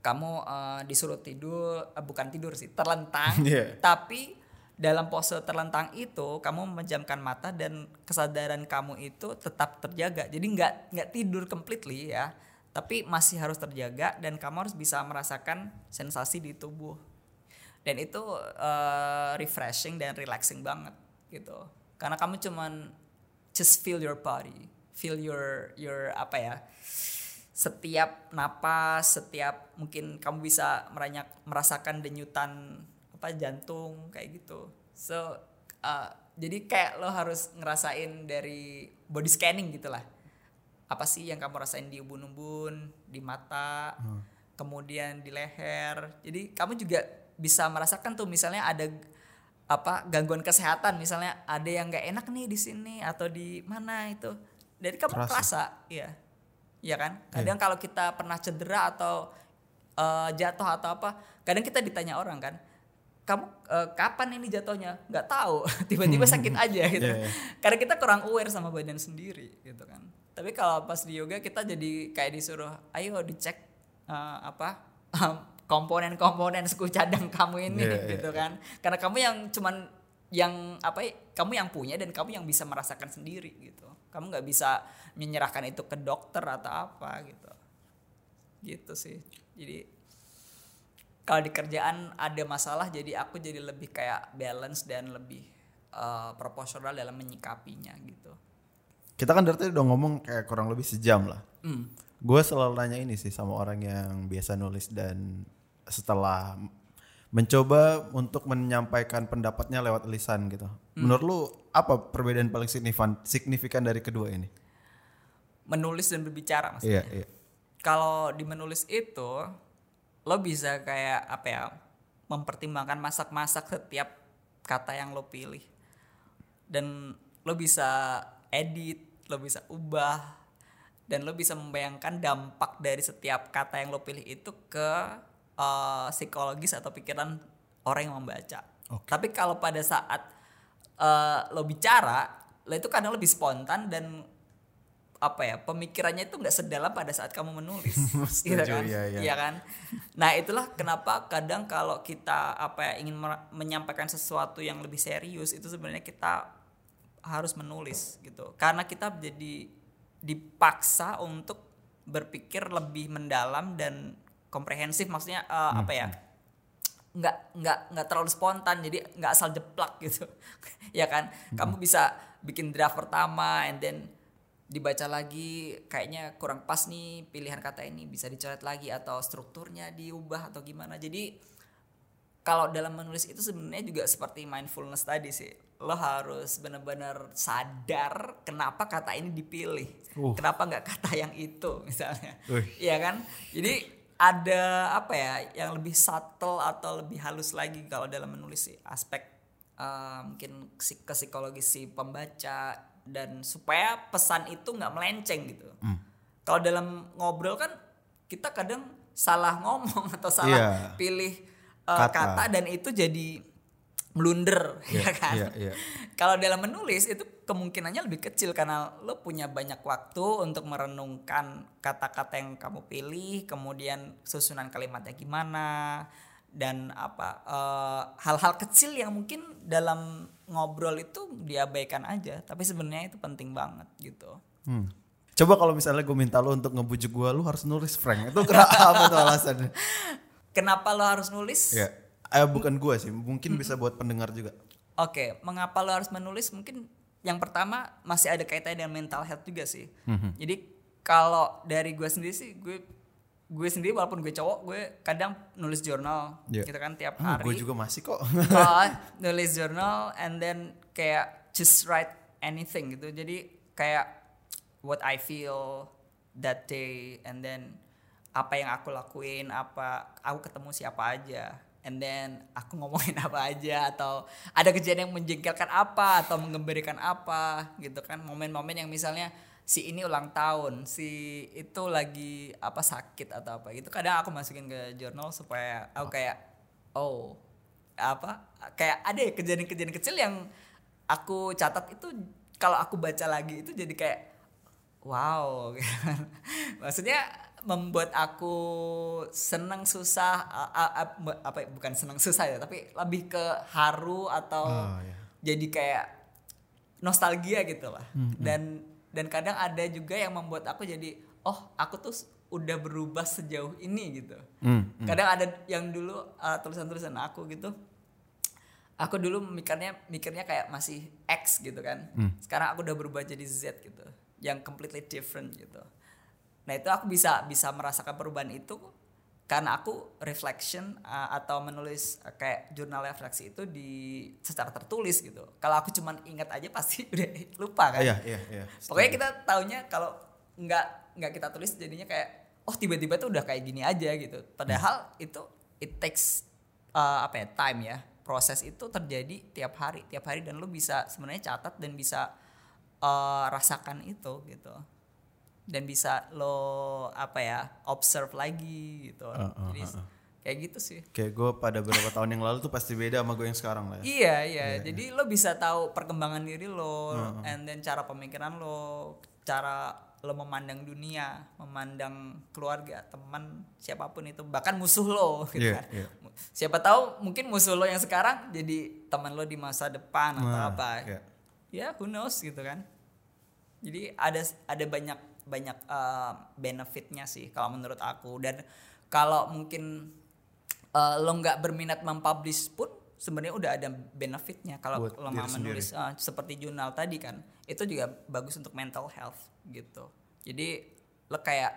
Kamu eh, disuruh tidur, eh, bukan tidur sih, terlentang. Iya. Tapi dalam pose terlentang itu kamu memejamkan mata dan kesadaran kamu itu tetap terjaga. Jadi nggak nggak tidur completely ya, tapi masih harus terjaga dan kamu harus bisa merasakan sensasi di tubuh. Dan itu eh, refreshing dan relaxing banget gitu. Karena kamu cuman just feel your body, feel your your apa ya? Setiap napas, setiap mungkin kamu bisa meranyak, merasakan denyutan apa jantung kayak gitu. So uh, jadi kayak lo harus ngerasain dari body scanning gitulah. Apa sih yang kamu rasain di ubun-ubun, di mata, kemudian di leher. Jadi kamu juga bisa merasakan tuh misalnya ada apa gangguan kesehatan misalnya ada yang nggak enak nih di sini atau di mana itu dari kamu Terasa. kerasa iya iya kan kadang kalau kita pernah cedera atau eh, jatuh atau apa kadang kita ditanya orang kan kamu eh, kapan ini jatuhnya? Nggak tahu. Tiba-tiba sakit aja gitu. Iya, iya. karena kita kurang aware sama badan sendiri gitu kan. Tapi kalau pas di yoga kita jadi kayak disuruh ayo dicek eh, apa komponen-komponen suku cadang kamu ini iya, gitu kan. Karena kamu yang cuman yang apa ya, kamu yang punya dan kamu yang bisa merasakan sendiri gitu. Kamu nggak bisa menyerahkan itu ke dokter atau apa gitu. Gitu sih. Jadi kalau di kerjaan ada masalah jadi aku jadi lebih kayak balance dan lebih eh, proporsional dalam menyikapinya gitu Kita kan dari tadi udah ngomong kayak kurang lebih sejam lah. Hmm. Gue selalu nanya ini sih sama orang yang biasa nulis dan setelah mencoba untuk menyampaikan pendapatnya lewat lisan gitu. Hmm. Menurut lu apa perbedaan paling signifikan signifikan dari kedua ini? menulis dan berbicara maksudnya Iya, iya. kalau di menulis itu lo bisa kayak apa ya mempertimbangkan masak-masak setiap kata yang lo pilih. Dan lo bisa edit lo bisa ubah dan lo bisa membayangkan dampak dari setiap kata yang lo pilih itu ke eh, psikologis atau pikiran orang yang membaca. Tapi kalau pada saat eh, lo bicara lo itu kadang lebih spontan dan apa ya pemikirannya itu nggak sedalam pada saat kamu menulis. Gitu Setuju, kan? iya, iya. Iya kan? Nah itulah kenapa kadang kalau kita apa ya ingin menyampaikan sesuatu yang lebih serius itu sebenarnya kita harus menulis gitu. Karena kita jadi dipaksa untuk berpikir lebih mendalam dan komprehensif. Maksudnya eh, apa ya nggak nggak nggak terlalu spontan jadi nggak asal jeplak gitu. Ya kan? Kamu bisa bikin draft pertama and then dibaca lagi kayaknya kurang pas nih pilihan kata ini bisa dicoret lagi atau strukturnya diubah atau gimana. Jadi kalau dalam menulis itu sebenarnya juga seperti mindfulness tadi sih. Lo harus benar-benar sadar kenapa kata ini dipilih. Uh. kenapa nggak kata yang itu misalnya. Wih. Iya kan? Jadi ada apa ya yang lebih subtle atau lebih halus lagi kalau dalam menulis sih. Aspek eh, mungkin ke psikologis si pembaca dan supaya pesan itu nggak melenceng gitu kalau dalam ngobrol kan kita kadang salah ngomong atau salah Iya. pilih eh, Kata. kata. dan itu jadi blunder Iya, ya kan iya, iya. kalau dalam menulis itu kemungkinannya lebih kecil karena lo punya banyak waktu untuk merenungkan kata-kata yang kamu pilih, kemudian susunan kalimatnya gimana dan apa eh, hal-hal kecil yang mungkin dalam ngobrol itu diabaikan aja, tapi sebenarnya itu penting banget gitu. Hmm. Coba kalau misalnya gue minta lu untuk ngebujuk gue, lu harus nulis Frank. Itu kenapa apa tuh alasannya? Kenapa lo harus nulis? Ya, eh, bukan gue sih, mungkin bisa buat pendengar juga. Oke, mengapa lo harus menulis? Mungkin yang pertama masih ada kaitannya dengan mental health juga sih. Jadi kalau dari gue sendiri sih, gue gue sendiri walaupun gue cowok, gue kadang nulis jurnal, Iya. gitu kan tiap Hmm, hari. gue juga masih kok. Oh, nulis jurnal and then kayak just write anything gitu. Jadi kayak what I feel that day and then apa yang aku lakuin, apa aku ketemu siapa aja. And then aku ngomongin apa aja atau ada kejadian yang menjengkelkan apa atau mengembirakan apa gitu kan. Momen-momen yang misalnya si ini ulang tahun, si itu lagi apa sakit atau apa gitu. Kadang aku masukin ke jurnal supaya aku kayak oh apa kayak ada ya kejadian-kejadian kecil yang aku catat itu kalau aku baca lagi itu jadi kayak wow maksudnya membuat aku senang susah apa bukan senang susah ya tapi lebih ke haru atau Oh, ya. jadi kayak nostalgia gitu lah dan dan kadang ada juga yang membuat aku jadi oh aku tuh udah berubah sejauh ini gitu. Hmm, kadang ada yang dulu uh, tulisan-tulisan aku gitu aku dulu mikirnya mikirnya kayak masih X gitu kan. Sekarang aku udah berubah jadi Z gitu yang completely different gitu. Nah itu aku bisa bisa merasakan perubahan itu karena aku reflection uh, atau menulis uh, kayak jurnal refleksi itu di secara tertulis gitu. Kalau aku cuman ingat aja pasti udah lupa kan. Iya, iya, iya. Pokoknya kita taunya kalau nggak nggak kita tulis jadinya kayak oh tiba-tiba tuh udah kayak gini aja gitu. Padahal itu it takes uh, apa ya time ya. Proses itu terjadi tiap hari tiap hari. Dan lu bisa sebenarnya catat dan bisa eh, rasakan itu gitu dan bisa lo apa ya observe lagi gitu Uh, uh, jadi uh, uh. kayak gitu sih Kayak gue pada beberapa tahun yang lalu tuh pasti beda sama gue yang sekarang lah ya. Iya iya, jadi lo bisa tahu perkembangan diri lo, and then cara pemikiran lo, cara lo memandang dunia, memandang keluarga, teman, siapa pun itu, bahkan musuh lo, gitu Iya, kan. iya. Siapa tahu mungkin musuh lo yang sekarang jadi teman lo di masa depan atau apa. iya. Ya who knows gitu kan. Jadi ada ada banyak banyak uh, benefitnya sih kalau menurut aku. Dan kalau mungkin uh, lo nggak berminat mempublish pun sebenarnya udah ada benefitnya kalau lo mau menulis uh, seperti jurnal tadi kan itu juga bagus untuk mental health gitu. Jadi lo kayak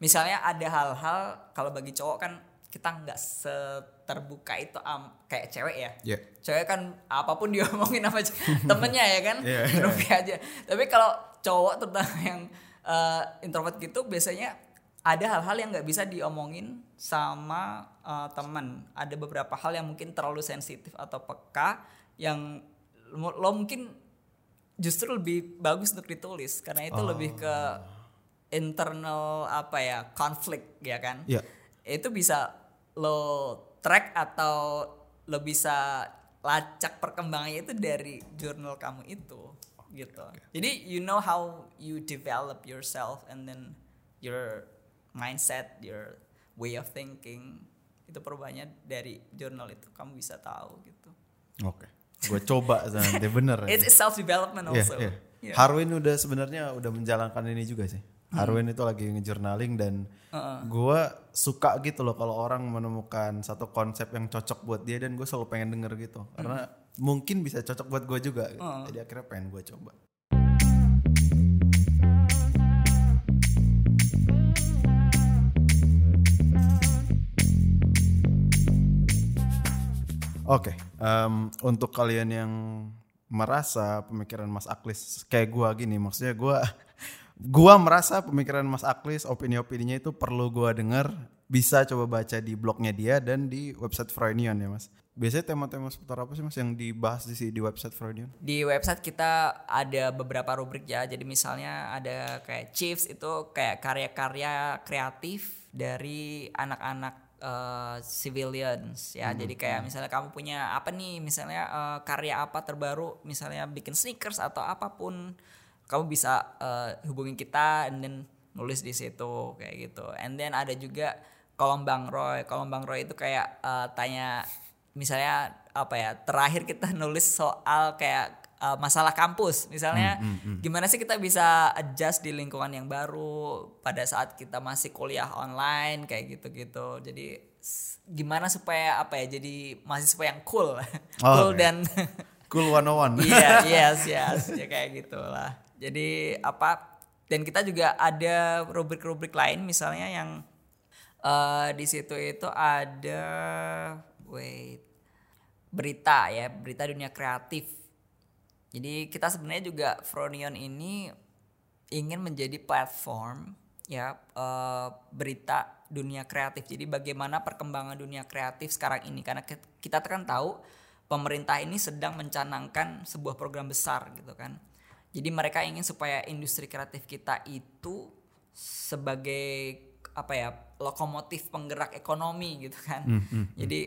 misalnya ada hal-hal kalau bagi cowok kan kita nggak seterbuka itu am, kayak cewek ya. Iya. cewek kan apa pun diomongin sama temennya ya kan? Iya. Rupi aja. Tapi kalau cowok terutama yang uh, introvert gitu biasanya ada hal-hal yang nggak bisa diomongin sama uh, teman ada beberapa hal yang mungkin terlalu sensitif atau peka yang lo, lo mungkin justru lebih bagus untuk ditulis karena itu lebih ke internal apa ya konflik ya kan? Iya. itu bisa lo track atau lo bisa lacak perkembangannya itu dari jurnal kamu itu gitu jadi you know how you develop yourself and then your mindset your way of thinking itu perubahannya dari jurnal itu kamu bisa tahu gitu Oke. Gue coba nanti bener. it's self development Iya, also iya. Yeah. Harwin udah sebenarnya udah menjalankan ini juga sih. Harwin itu lagi nge-journaling dan gua suka gitu loh kalau orang menemukan satu konsep yang cocok buat dia dan gue selalu pengen denger gitu. Karena mungkin bisa cocok buat gue juga. gitu. Jadi akhirnya pengen gue coba. Oke, em, untuk kalian yang merasa pemikiran Mas Aklis kayak gua gini, maksudnya gua gua merasa pemikiran Mas Aklis, opini-opininya itu perlu gua denger, bisa coba baca di blognya dia dan di website Freudian ya Mas. Biasanya tema-tema seputar apa sih Mas yang dibahas di di website Freudian? di website kita ada beberapa rubrik ya. Jadi misalnya ada kayak Chiefs itu kayak karya-karya kreatif dari anak-anak eh, civilians ya. Jadi kayak misalnya kamu punya apa nih? Misalnya eh, karya apa terbaru? Misalnya bikin sneakers atau apa pun, kamu bisa eh, hubungin kita and then nulis di situ kayak gitu. And then ada juga kolom Bang Roy. Kolom Bang Roy itu kayak eh, tanya misalnya apa ya terakhir kita nulis soal kayak uh, masalah kampus. Misalnya gimana sih kita bisa adjust di lingkungan yang baru pada saat kita masih kuliah online kayak gitu-gitu. Jadi gimana supaya apa ya jadi mahasiswa yang cool. Cool oke. dan Cool 101. iya yes yes ya kayak gitulah. Jadi apa dan kita juga ada rubrik-rubrik lain misalnya yang eh di situ itu ada wait berita ya berita dunia kreatif jadi kita sebenarnya juga Fronion ini ingin menjadi platform ya eh, berita dunia kreatif. Jadi bagaimana perkembangan dunia kreatif sekarang ini karena ki- kita kan tahu pemerintah ini sedang mencanangkan sebuah program besar gitu kan. Jadi mereka ingin supaya industri kreatif kita itu sebagai apa ya lokomotif penggerak ekonomi gitu kan. Jadi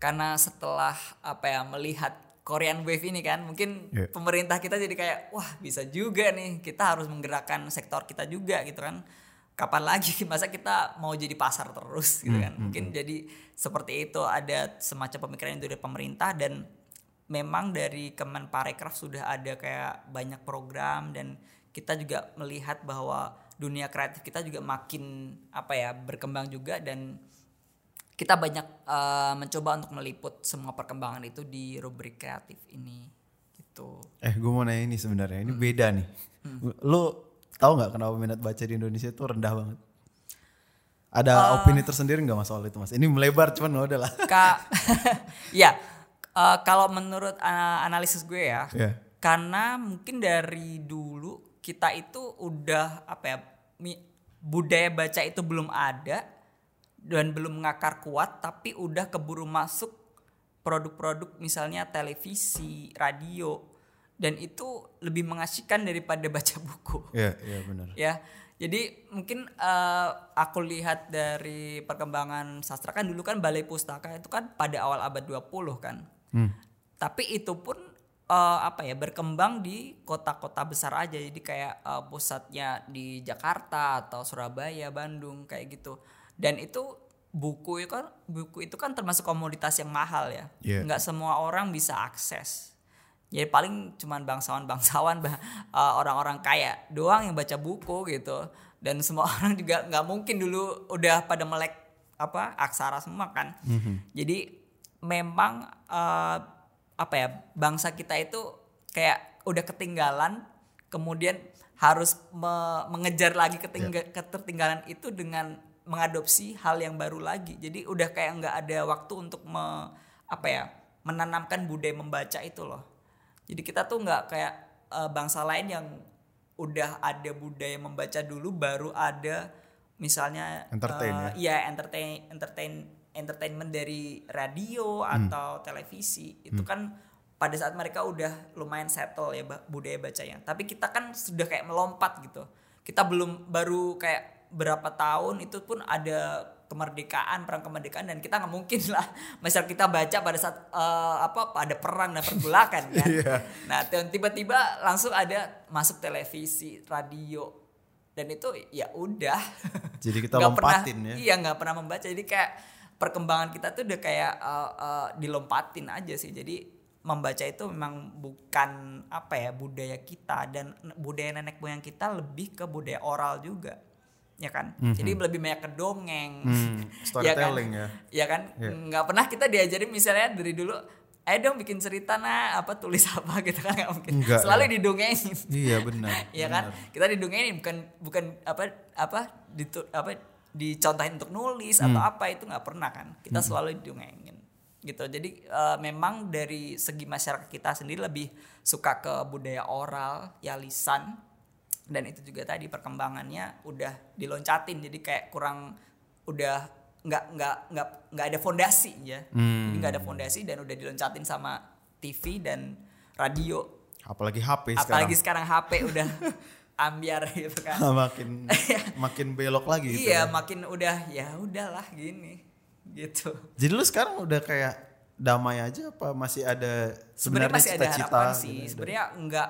karena setelah apa ya melihat Korean Wave ini kan mungkin Iya. pemerintah kita jadi kayak wah bisa juga nih kita harus menggerakkan sektor kita juga gitu kan. Kapan lagi? Masa kita mau jadi pasar terus? gitu kan. mungkin jadi seperti itu ada semacam pemikiran itu dari pemerintah dan memang dari Kemenparekraf sudah ada kayak banyak program dan kita juga melihat bahwa dunia kreatif kita juga makin apa ya berkembang juga dan kita banyak eh, mencoba untuk meliput semua perkembangan itu di rubrik kreatif ini gitu. Eh, gue mau nanya ini sebenarnya. Ini beda nih. Lu tahu nggak kenapa minat baca di Indonesia itu rendah banget? Ada opini tersendiri nggak mas soal itu mas? Ini melebar cuman udah lah. Kak, ya eh, kalau menurut eh, analisis gue ya, Iya. karena mungkin dari dulu kita itu udah apa ya budaya baca itu belum ada dan belum mengakar kuat, tapi udah keburu masuk produk-produk misalnya televisi, radio dan itu lebih mengasihkan daripada baca buku. Iya, iya benar. ya. Jadi mungkin eh, aku lihat dari perkembangan sastra kan dulu kan balai pustaka itu kan pada awal abad 20 kan. Tapi itu pun eh, apa ya berkembang di kota-kota besar aja. Jadi kayak eh, pusatnya di Jakarta atau Surabaya, Bandung kayak gitu. Dan itu buku itu kan buku itu kan termasuk komoditas yang mahal ya. Iya. Nggak semua orang bisa akses. Jadi paling cuman bangsawan-bangsawan bah- uh, orang-orang kaya doang yang baca buku gitu. Dan semua orang juga nggak mungkin dulu udah pada melek apa aksara semua kan. Jadi memang uh, apa ya bangsa kita itu kayak udah ketinggalan kemudian harus me- mengejar lagi ketingga- ketertinggalan itu dengan mengadopsi hal yang baru lagi. Jadi udah kayak nggak ada waktu untuk me- apa ya menanamkan budaya membaca itu loh. Jadi kita tuh nggak kayak eh, bangsa lain yang udah ada budaya membaca dulu baru ada misalnya Entertain eh, Iya, entertain entertain entertainment dari radio atau televisi. Itu kan pada saat mereka udah lumayan settle ya budaya bacanya. Tapi kita kan sudah kayak melompat gitu. Kita belum baru kayak berapa tahun itu pun ada kemerdekaan perang kemerdekaan dan kita nggak mungkin lah. Misal kita baca pada saat eh, apa ada perang dan pergulakan kan? Nah dan tiba-tiba langsung ada masuk televisi radio dan itu ya udah. Jadi kita Nggak pernah- ya. iya nggak pernah membaca. Jadi kayak perkembangan kita tuh udah kayak eh, eh, dilompatin aja sih. Jadi membaca itu memang bukan apa ya budaya kita dan budaya nenek moyang kita lebih ke budaya oral juga ya kan jadi lebih banyak ke dongeng Hmm, ya kan storytelling ya. ya kan nggak pernah kita diajarin misalnya dari dulu ayo dong bikin cerita nah apa tulis apa gitu kan nggak mungkin Enggak, selalu ya. didongengin Iya benar. Iya kan? Kita didongengin bukan bukan apa apa ditu, apa dicontohin untuk nulis atau apa itu nggak pernah kan. Kita selalu didongengin. Gitu. Jadi eh, memang dari segi masyarakat kita sendiri lebih suka ke budaya oral, ya lisan dan itu juga tadi perkembangannya udah diloncatin jadi kayak kurang udah nggak nggak nggak nggak ada fondasi ya. Jadi nggak ada fondasi dan udah diloncatin sama TV dan radio Apalagi HP sekarang. apalagi sekarang HP udah ambiar gitu kan makin makin belok lagi gitu. iya ya. makin udah ya udahlah gini gitu Jadi lu sekarang udah kayak damai aja apa masih ada sebenarnya masih ada cita-cita harapan gitu sih dari- sebenarnya enggak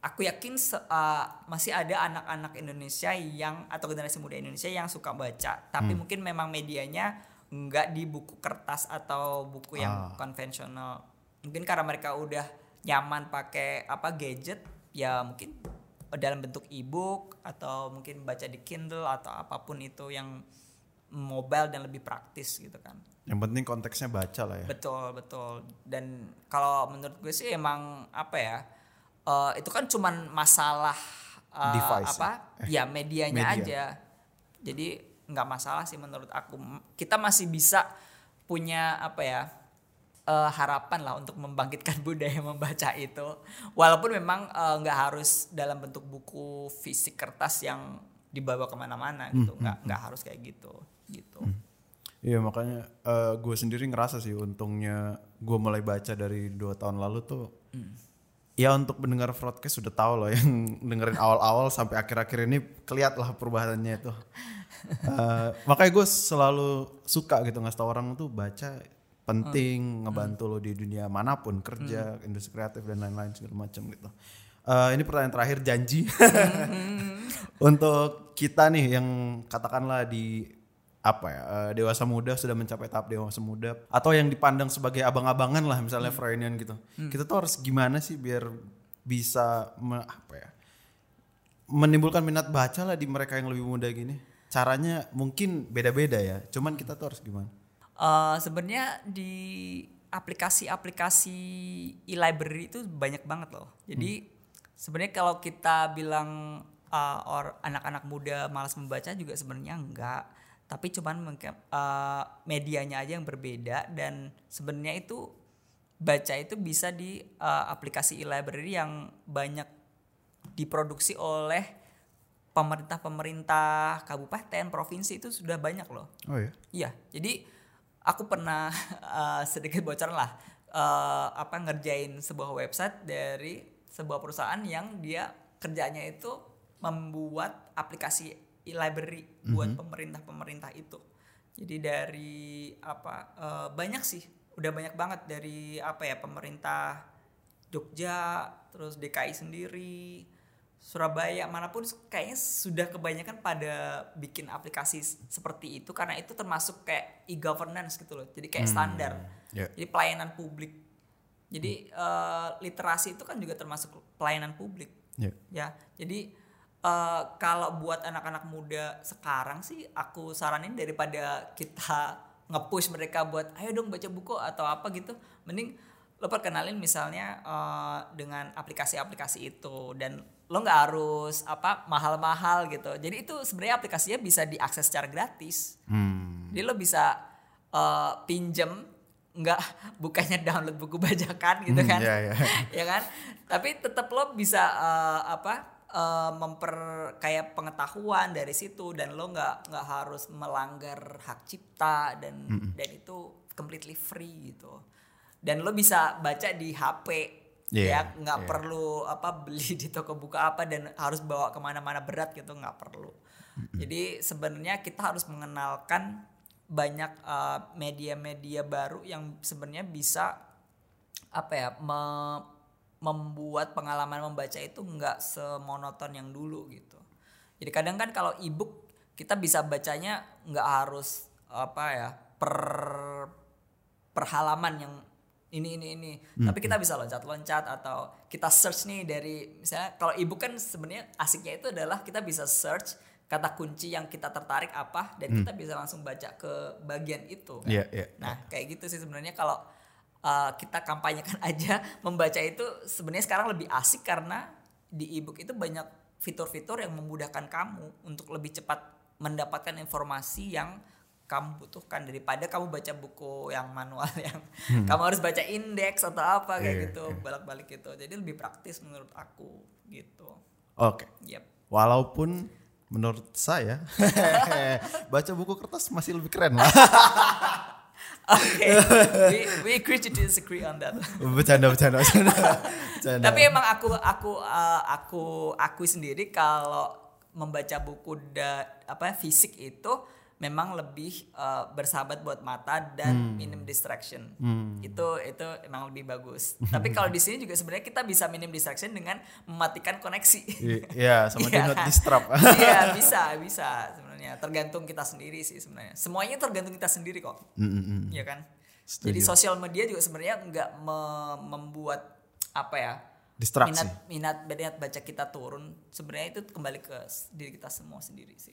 aku yakin se- uh, masih ada anak-anak Indonesia yang atau generasi muda Indonesia yang suka baca tapi Hmm. mungkin memang medianya enggak di buku kertas atau buku yang Ah. konvensional mungkin karena mereka udah nyaman pakai apa gadget ya mungkin dalam bentuk e-book atau mungkin baca di Kindle atau apa pun itu yang mobile dan lebih praktis gitu kan Yang penting konteksnya baca lah ya. Betul betul. Dan kalau menurut gue sih emang apa ya? Eh, itu kan cuman masalah eh, Device apa? ya? Ya medianya media. aja. Jadi nggak masalah sih menurut aku. Kita masih bisa punya apa ya? eh, harapan lah untuk membangkitkan budaya membaca itu. Walaupun memang eh, nggak harus dalam bentuk buku fisik kertas yang dibawa ke mana-mana gitu. Hmm, Nggak nggak harus kayak gitu gitu. Iya makanya eh, gue sendiri ngerasa sih untungnya gue mulai baca dari dua tahun lalu tuh. Ya untuk mendengar broadcast sudah tahu loh yang dengerin awal-awal sampai akhir-akhir ini keliat lah perubahannya itu. Eh, makanya gue selalu suka gitu ngasih tau orang tuh baca penting ngebantu lo di dunia mana pun kerja industri kreatif dan lain-lain segala macam gitu. Eh, ini pertanyaan terakhir janji untuk kita nih yang katakanlah di apa ya eh, dewasa muda sudah mencapai tahap dewasa muda atau yang dipandang sebagai abang-abangan lah misalnya Freudian gitu. Kita tuh harus gimana sih biar bisa me- apa ya menimbulkan minat baca lah di mereka yang lebih muda gini? Caranya mungkin beda-beda ya cuman kita tuh harus gimana? Eh, sebenarnya di aplikasi-aplikasi e-library itu banyak banget loh. Jadi sebenarnya kalau kita bilang uh, or anak-anak muda malas membaca juga sebenarnya enggak. Tapi cuman uh, medianya aja yang berbeda dan sebenarnya itu baca itu bisa di uh, aplikasi e-library yang banyak diproduksi oleh pemerintah-pemerintah kabupaten, provinsi itu sudah banyak loh. oh ya Iya, jadi aku pernah uh, sedikit bocoran lah uh, apa ngerjain sebuah website dari sebuah perusahaan yang dia kerjanya itu membuat aplikasi library buat pemerintah-pemerintah itu. Jadi dari apa uh, banyak sih, udah banyak banget dari apa ya pemerintah Jogja, terus DKI sendiri, Surabaya mana pun kayaknya sudah kebanyakan pada bikin aplikasi seperti itu karena itu termasuk kayak e-governance gitu loh. Jadi kayak standar. ya. Jadi pelayanan publik. Jadi eh, literasi itu kan juga termasuk pelayanan publik. Ya. Ya. Jadi eh, kalau buat anak-anak muda sekarang sih aku saranin daripada kita nge-push mereka buat ayo dong baca buku atau apa gitu, mending lo perkenalin misalnya eh, dengan aplikasi-aplikasi itu dan lo nggak harus apa mahal-mahal gitu. Jadi itu sebenarnya aplikasinya bisa diakses secara gratis. Hmm. Jadi lo bisa eh, pinjem nggak bukannya download buku bajakan gitu Hmm, kan iya, iya. ya kan tapi tetap lo bisa eh, apa eh, memper kayak pengetahuan dari situ dan lo nggak nggak harus melanggar hak cipta dan dan itu completely free gitu. Dan lo bisa baca di HP Iya, ya. Nggak iya. perlu apa beli di toko buku apa dan harus bawa ke mana-mana berat gitu nggak perlu. Jadi sebenarnya kita harus mengenalkan banyak uh, media-media baru yang sebenarnya bisa apa ya me- membuat pengalaman membaca itu nggak semonoton yang dulu gitu. Jadi kadang kan kalau ebook kita bisa bacanya nggak harus apa ya per per halaman yang ini ini ini. Tapi kita bisa loncat-loncat atau kita search nih dari misalnya kalau ebook kan sebenarnya asiknya itu adalah kita bisa search kata kunci yang kita tertarik apa dan kita bisa langsung baca ke bagian itu. kan. Iya, iya. Nah, kayak gitu sih sebenarnya kalau uh, kita kampanyekan aja membaca itu sebenarnya sekarang lebih asik karena di ebook itu banyak fitur-fitur yang memudahkan kamu untuk lebih cepat mendapatkan informasi yang kamu butuhkan daripada kamu baca buku yang manual yang kamu harus baca indeks atau apa kayak Iya, gitu balak-balik gitu. Jadi lebih praktis menurut aku gitu. Oke. Yep. Walaupun menurut saya baca buku kertas masih lebih keren lah. Oke, we, we agree to disagree on that. bercanda, bercanda, bercanda. bercanda. Tapi emang aku aku uh, aku akui sendiri kalau membaca buku da, apa fisik itu memang lebih uh, bersahabat buat mata dan minim distraction. Itu itu emang lebih bagus. Tapi kalau di sini juga sebenarnya kita bisa minim distraction dengan mematikan koneksi. Iya, sama do Iya not kan? disturb. Iya, bisa, bisa sebenarnya. Tergantung kita sendiri sih sebenarnya. Semuanya tergantung kita sendiri kok. Mm, mm, mm. Iya kan? Setuju. Jadi sosial media juga sebenarnya nggak me- membuat apa ya? Distraksi. Minat minat minat baca kita turun. Sebenarnya itu kembali ke diri kita semua sendiri sih.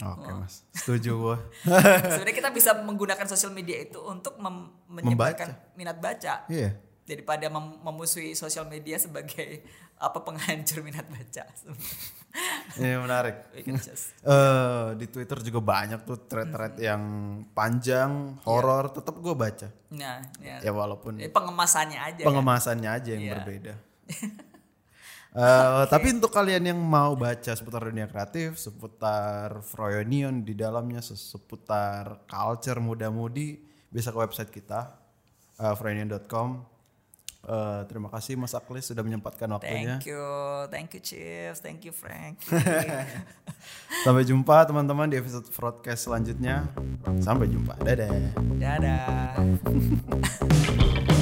Oke, Mas. Setuju gua. sebenarnya kita bisa menggunakan sosial media itu untuk mem- menyebarkan minat baca Iya. daripada mem- memusuhi sosial media sebagai apa penghancur minat baca. Ini menarik. Just- Eh di Twitter juga banyak tuh thread-thread yang panjang, horor, tetap gue baca. Nah, ya. Ya walaupun Jadi pengemasannya aja. kan? pengemasannya aja yang Iya. berbeda. Eh, Tapi untuk kalian yang mau baca seputar dunia kreatif, seputar Froyonion di dalamnya, se- seputar culture muda-mudi, bisa ke website kita, uh, froyonion.com. Eh, terima kasih Mas Aklis sudah menyempatkan waktunya. Thank you, thank you Chief, thank you Frank. Sampai jumpa teman-teman di episode broadcast selanjutnya. Sampai jumpa. Dadah. Dadah.